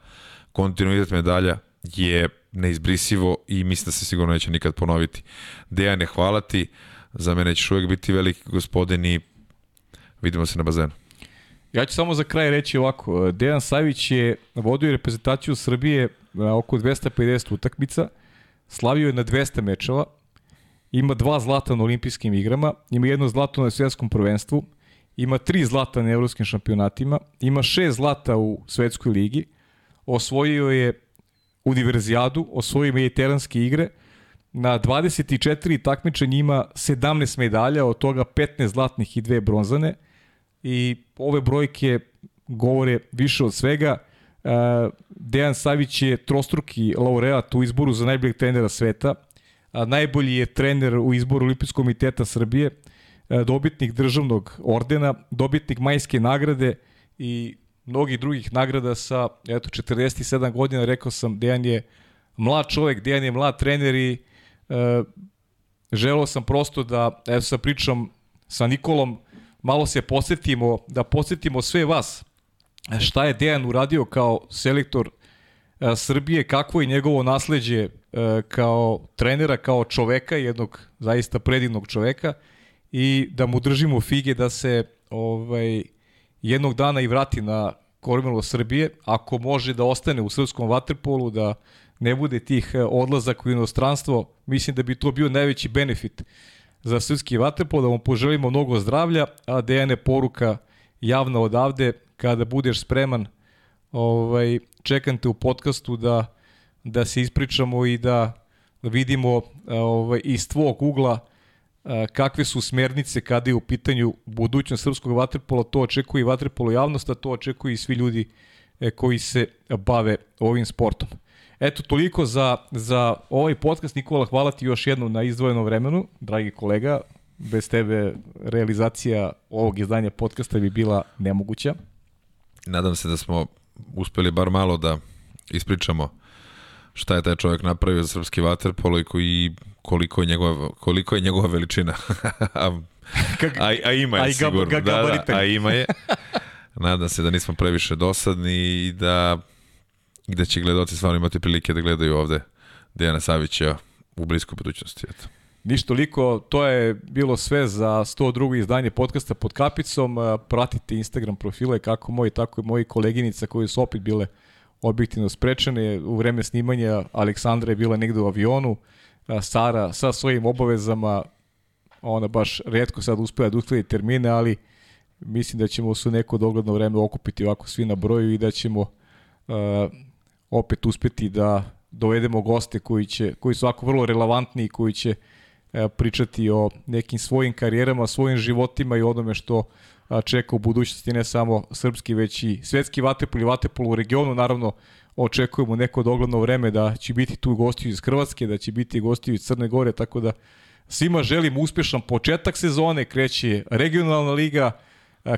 kontinuitet medalja je neizbrisivo i mislim da se sigurno neće nikad ponoviti. Dejane, hvala ti, za mene ćeš uvek biti veliki gospodin i vidimo se na bazenu. Ja ću samo za kraj reći ovako, Dejan Savić je vodio reprezentaciju Srbije na oko 250 utakmica, slavio je na 200 mečeva, ima dva zlata na olimpijskim igrama, ima jedno zlato na svetskom prvenstvu, ima tri zlata na evropskim šampionatima, ima šest zlata u svetskoj ligi, osvojio je univerzijadu, osvojio je mediteranske igre, na 24 takmičenja ima 17 medalja, od toga 15 zlatnih i dve bronzane i ove brojke govore više od svega. Dejan Savić je trostruki laureat u izboru za najboljeg trenera sveta, najbolji je trener u izboru Olimpijskog komiteta Srbije. dobitnik državnog ordena, dobitnik majske nagrade i mnogih drugih nagrada sa eto 47 godina, rekao sam Dejan je mlad čovek, Dejan je mlad trener i e, želeo sam prosto da evo sa pričam sa Nikolom malo se posetimo, da posetimo sve vas. Šta je Dejan uradio kao selektor e, Srbije, kakvo je njegovo nasledđe e, kao trenera, kao čoveka, jednog zaista predivnog čoveka? I da mu držimo fige da se ovaj jednog dana i vrati na kormilo Srbije, ako može da ostane u srpskom vaterpolu, da ne bude tih e, odlazaka u inostranstvo, mislim da bi to bio najveći benefit za srpski vaterpol, da mu poželimo mnogo zdravlja, a Dejane poruka javna odavde, kada budeš spreman, ovaj, čekam te u podcastu da, da se ispričamo i da vidimo ovaj, iz tvog ugla kakve su smernice kada je u pitanju budućnost srpskog vaterpola, to očekuje i vaterpolo javnost, a to očekuje i svi ljudi e, koji se bave ovim sportom. Eto, toliko za, za ovaj podcast. Nikola, hvala ti još jednom na izdvojenom vremenu, dragi kolega. Bez tebe realizacija ovog izdanja podcasta bi bila nemoguća. Nadam se da smo uspeli bar malo da ispričamo šta je taj čovjek napravio za srpski vaterpolo i koji, koliko, je njegova, koliko je njegova veličina. (laughs) a, a, a ima je sigurno. Da, da, a ima je. Nadam se da nismo previše dosadni i da gde će gledoci stvarno imati prilike da gledaju ovde Dejana Savića u bliskoj budućnosti. Eto. Ništa toliko, to je bilo sve za 102. izdanje podcasta pod kapicom. Pratite Instagram profile kako moji, tako i moji koleginica koji su opet bile objektivno sprečene. U vreme snimanja Aleksandra je bila negde u avionu, Sara sa svojim obavezama, ona baš redko sad uspela da uskladi termine, ali mislim da ćemo se neko dogledno vreme okupiti ovako svi na broju i da ćemo uh, opet uspeti da dovedemo goste koji, će, koji su ovako vrlo relevantni i koji će uh, pričati o nekim svojim karijerama, svojim životima i onome što čeka u budućnosti ne samo srpski, već i svetski vatepol i vatepol u regionu. Naravno, očekujemo neko dogledno vreme da će biti tu gosti iz Hrvatske, da će biti gosti iz Crne Gore, tako da svima želim uspešan početak sezone, kreće regionalna liga,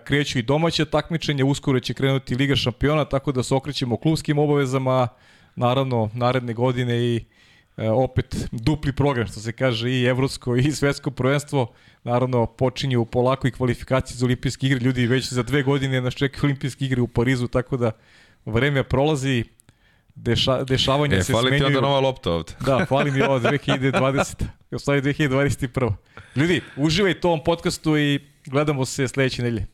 kreću i domaće takmičenje, uskoro će krenuti Liga šampiona, tako da se okrećemo klubskim obavezama, naravno naredne godine i e, opet dupli program, što se kaže, i evropsko i svetsko prvenstvo. Naravno, počinju polako i kvalifikacije za olimpijske igre. Ljudi već za dve godine nas čekaju olimpijske igre u Parizu, tako da vreme prolazi, deša, dešavanja e, se smenjuju. Fali ti onda nova lopta ovde. Da, fali mi ova (laughs) 2020. U stvari 2021. Ljudi, uživajte u ovom podcastu i gledamo se sledeće nedelje.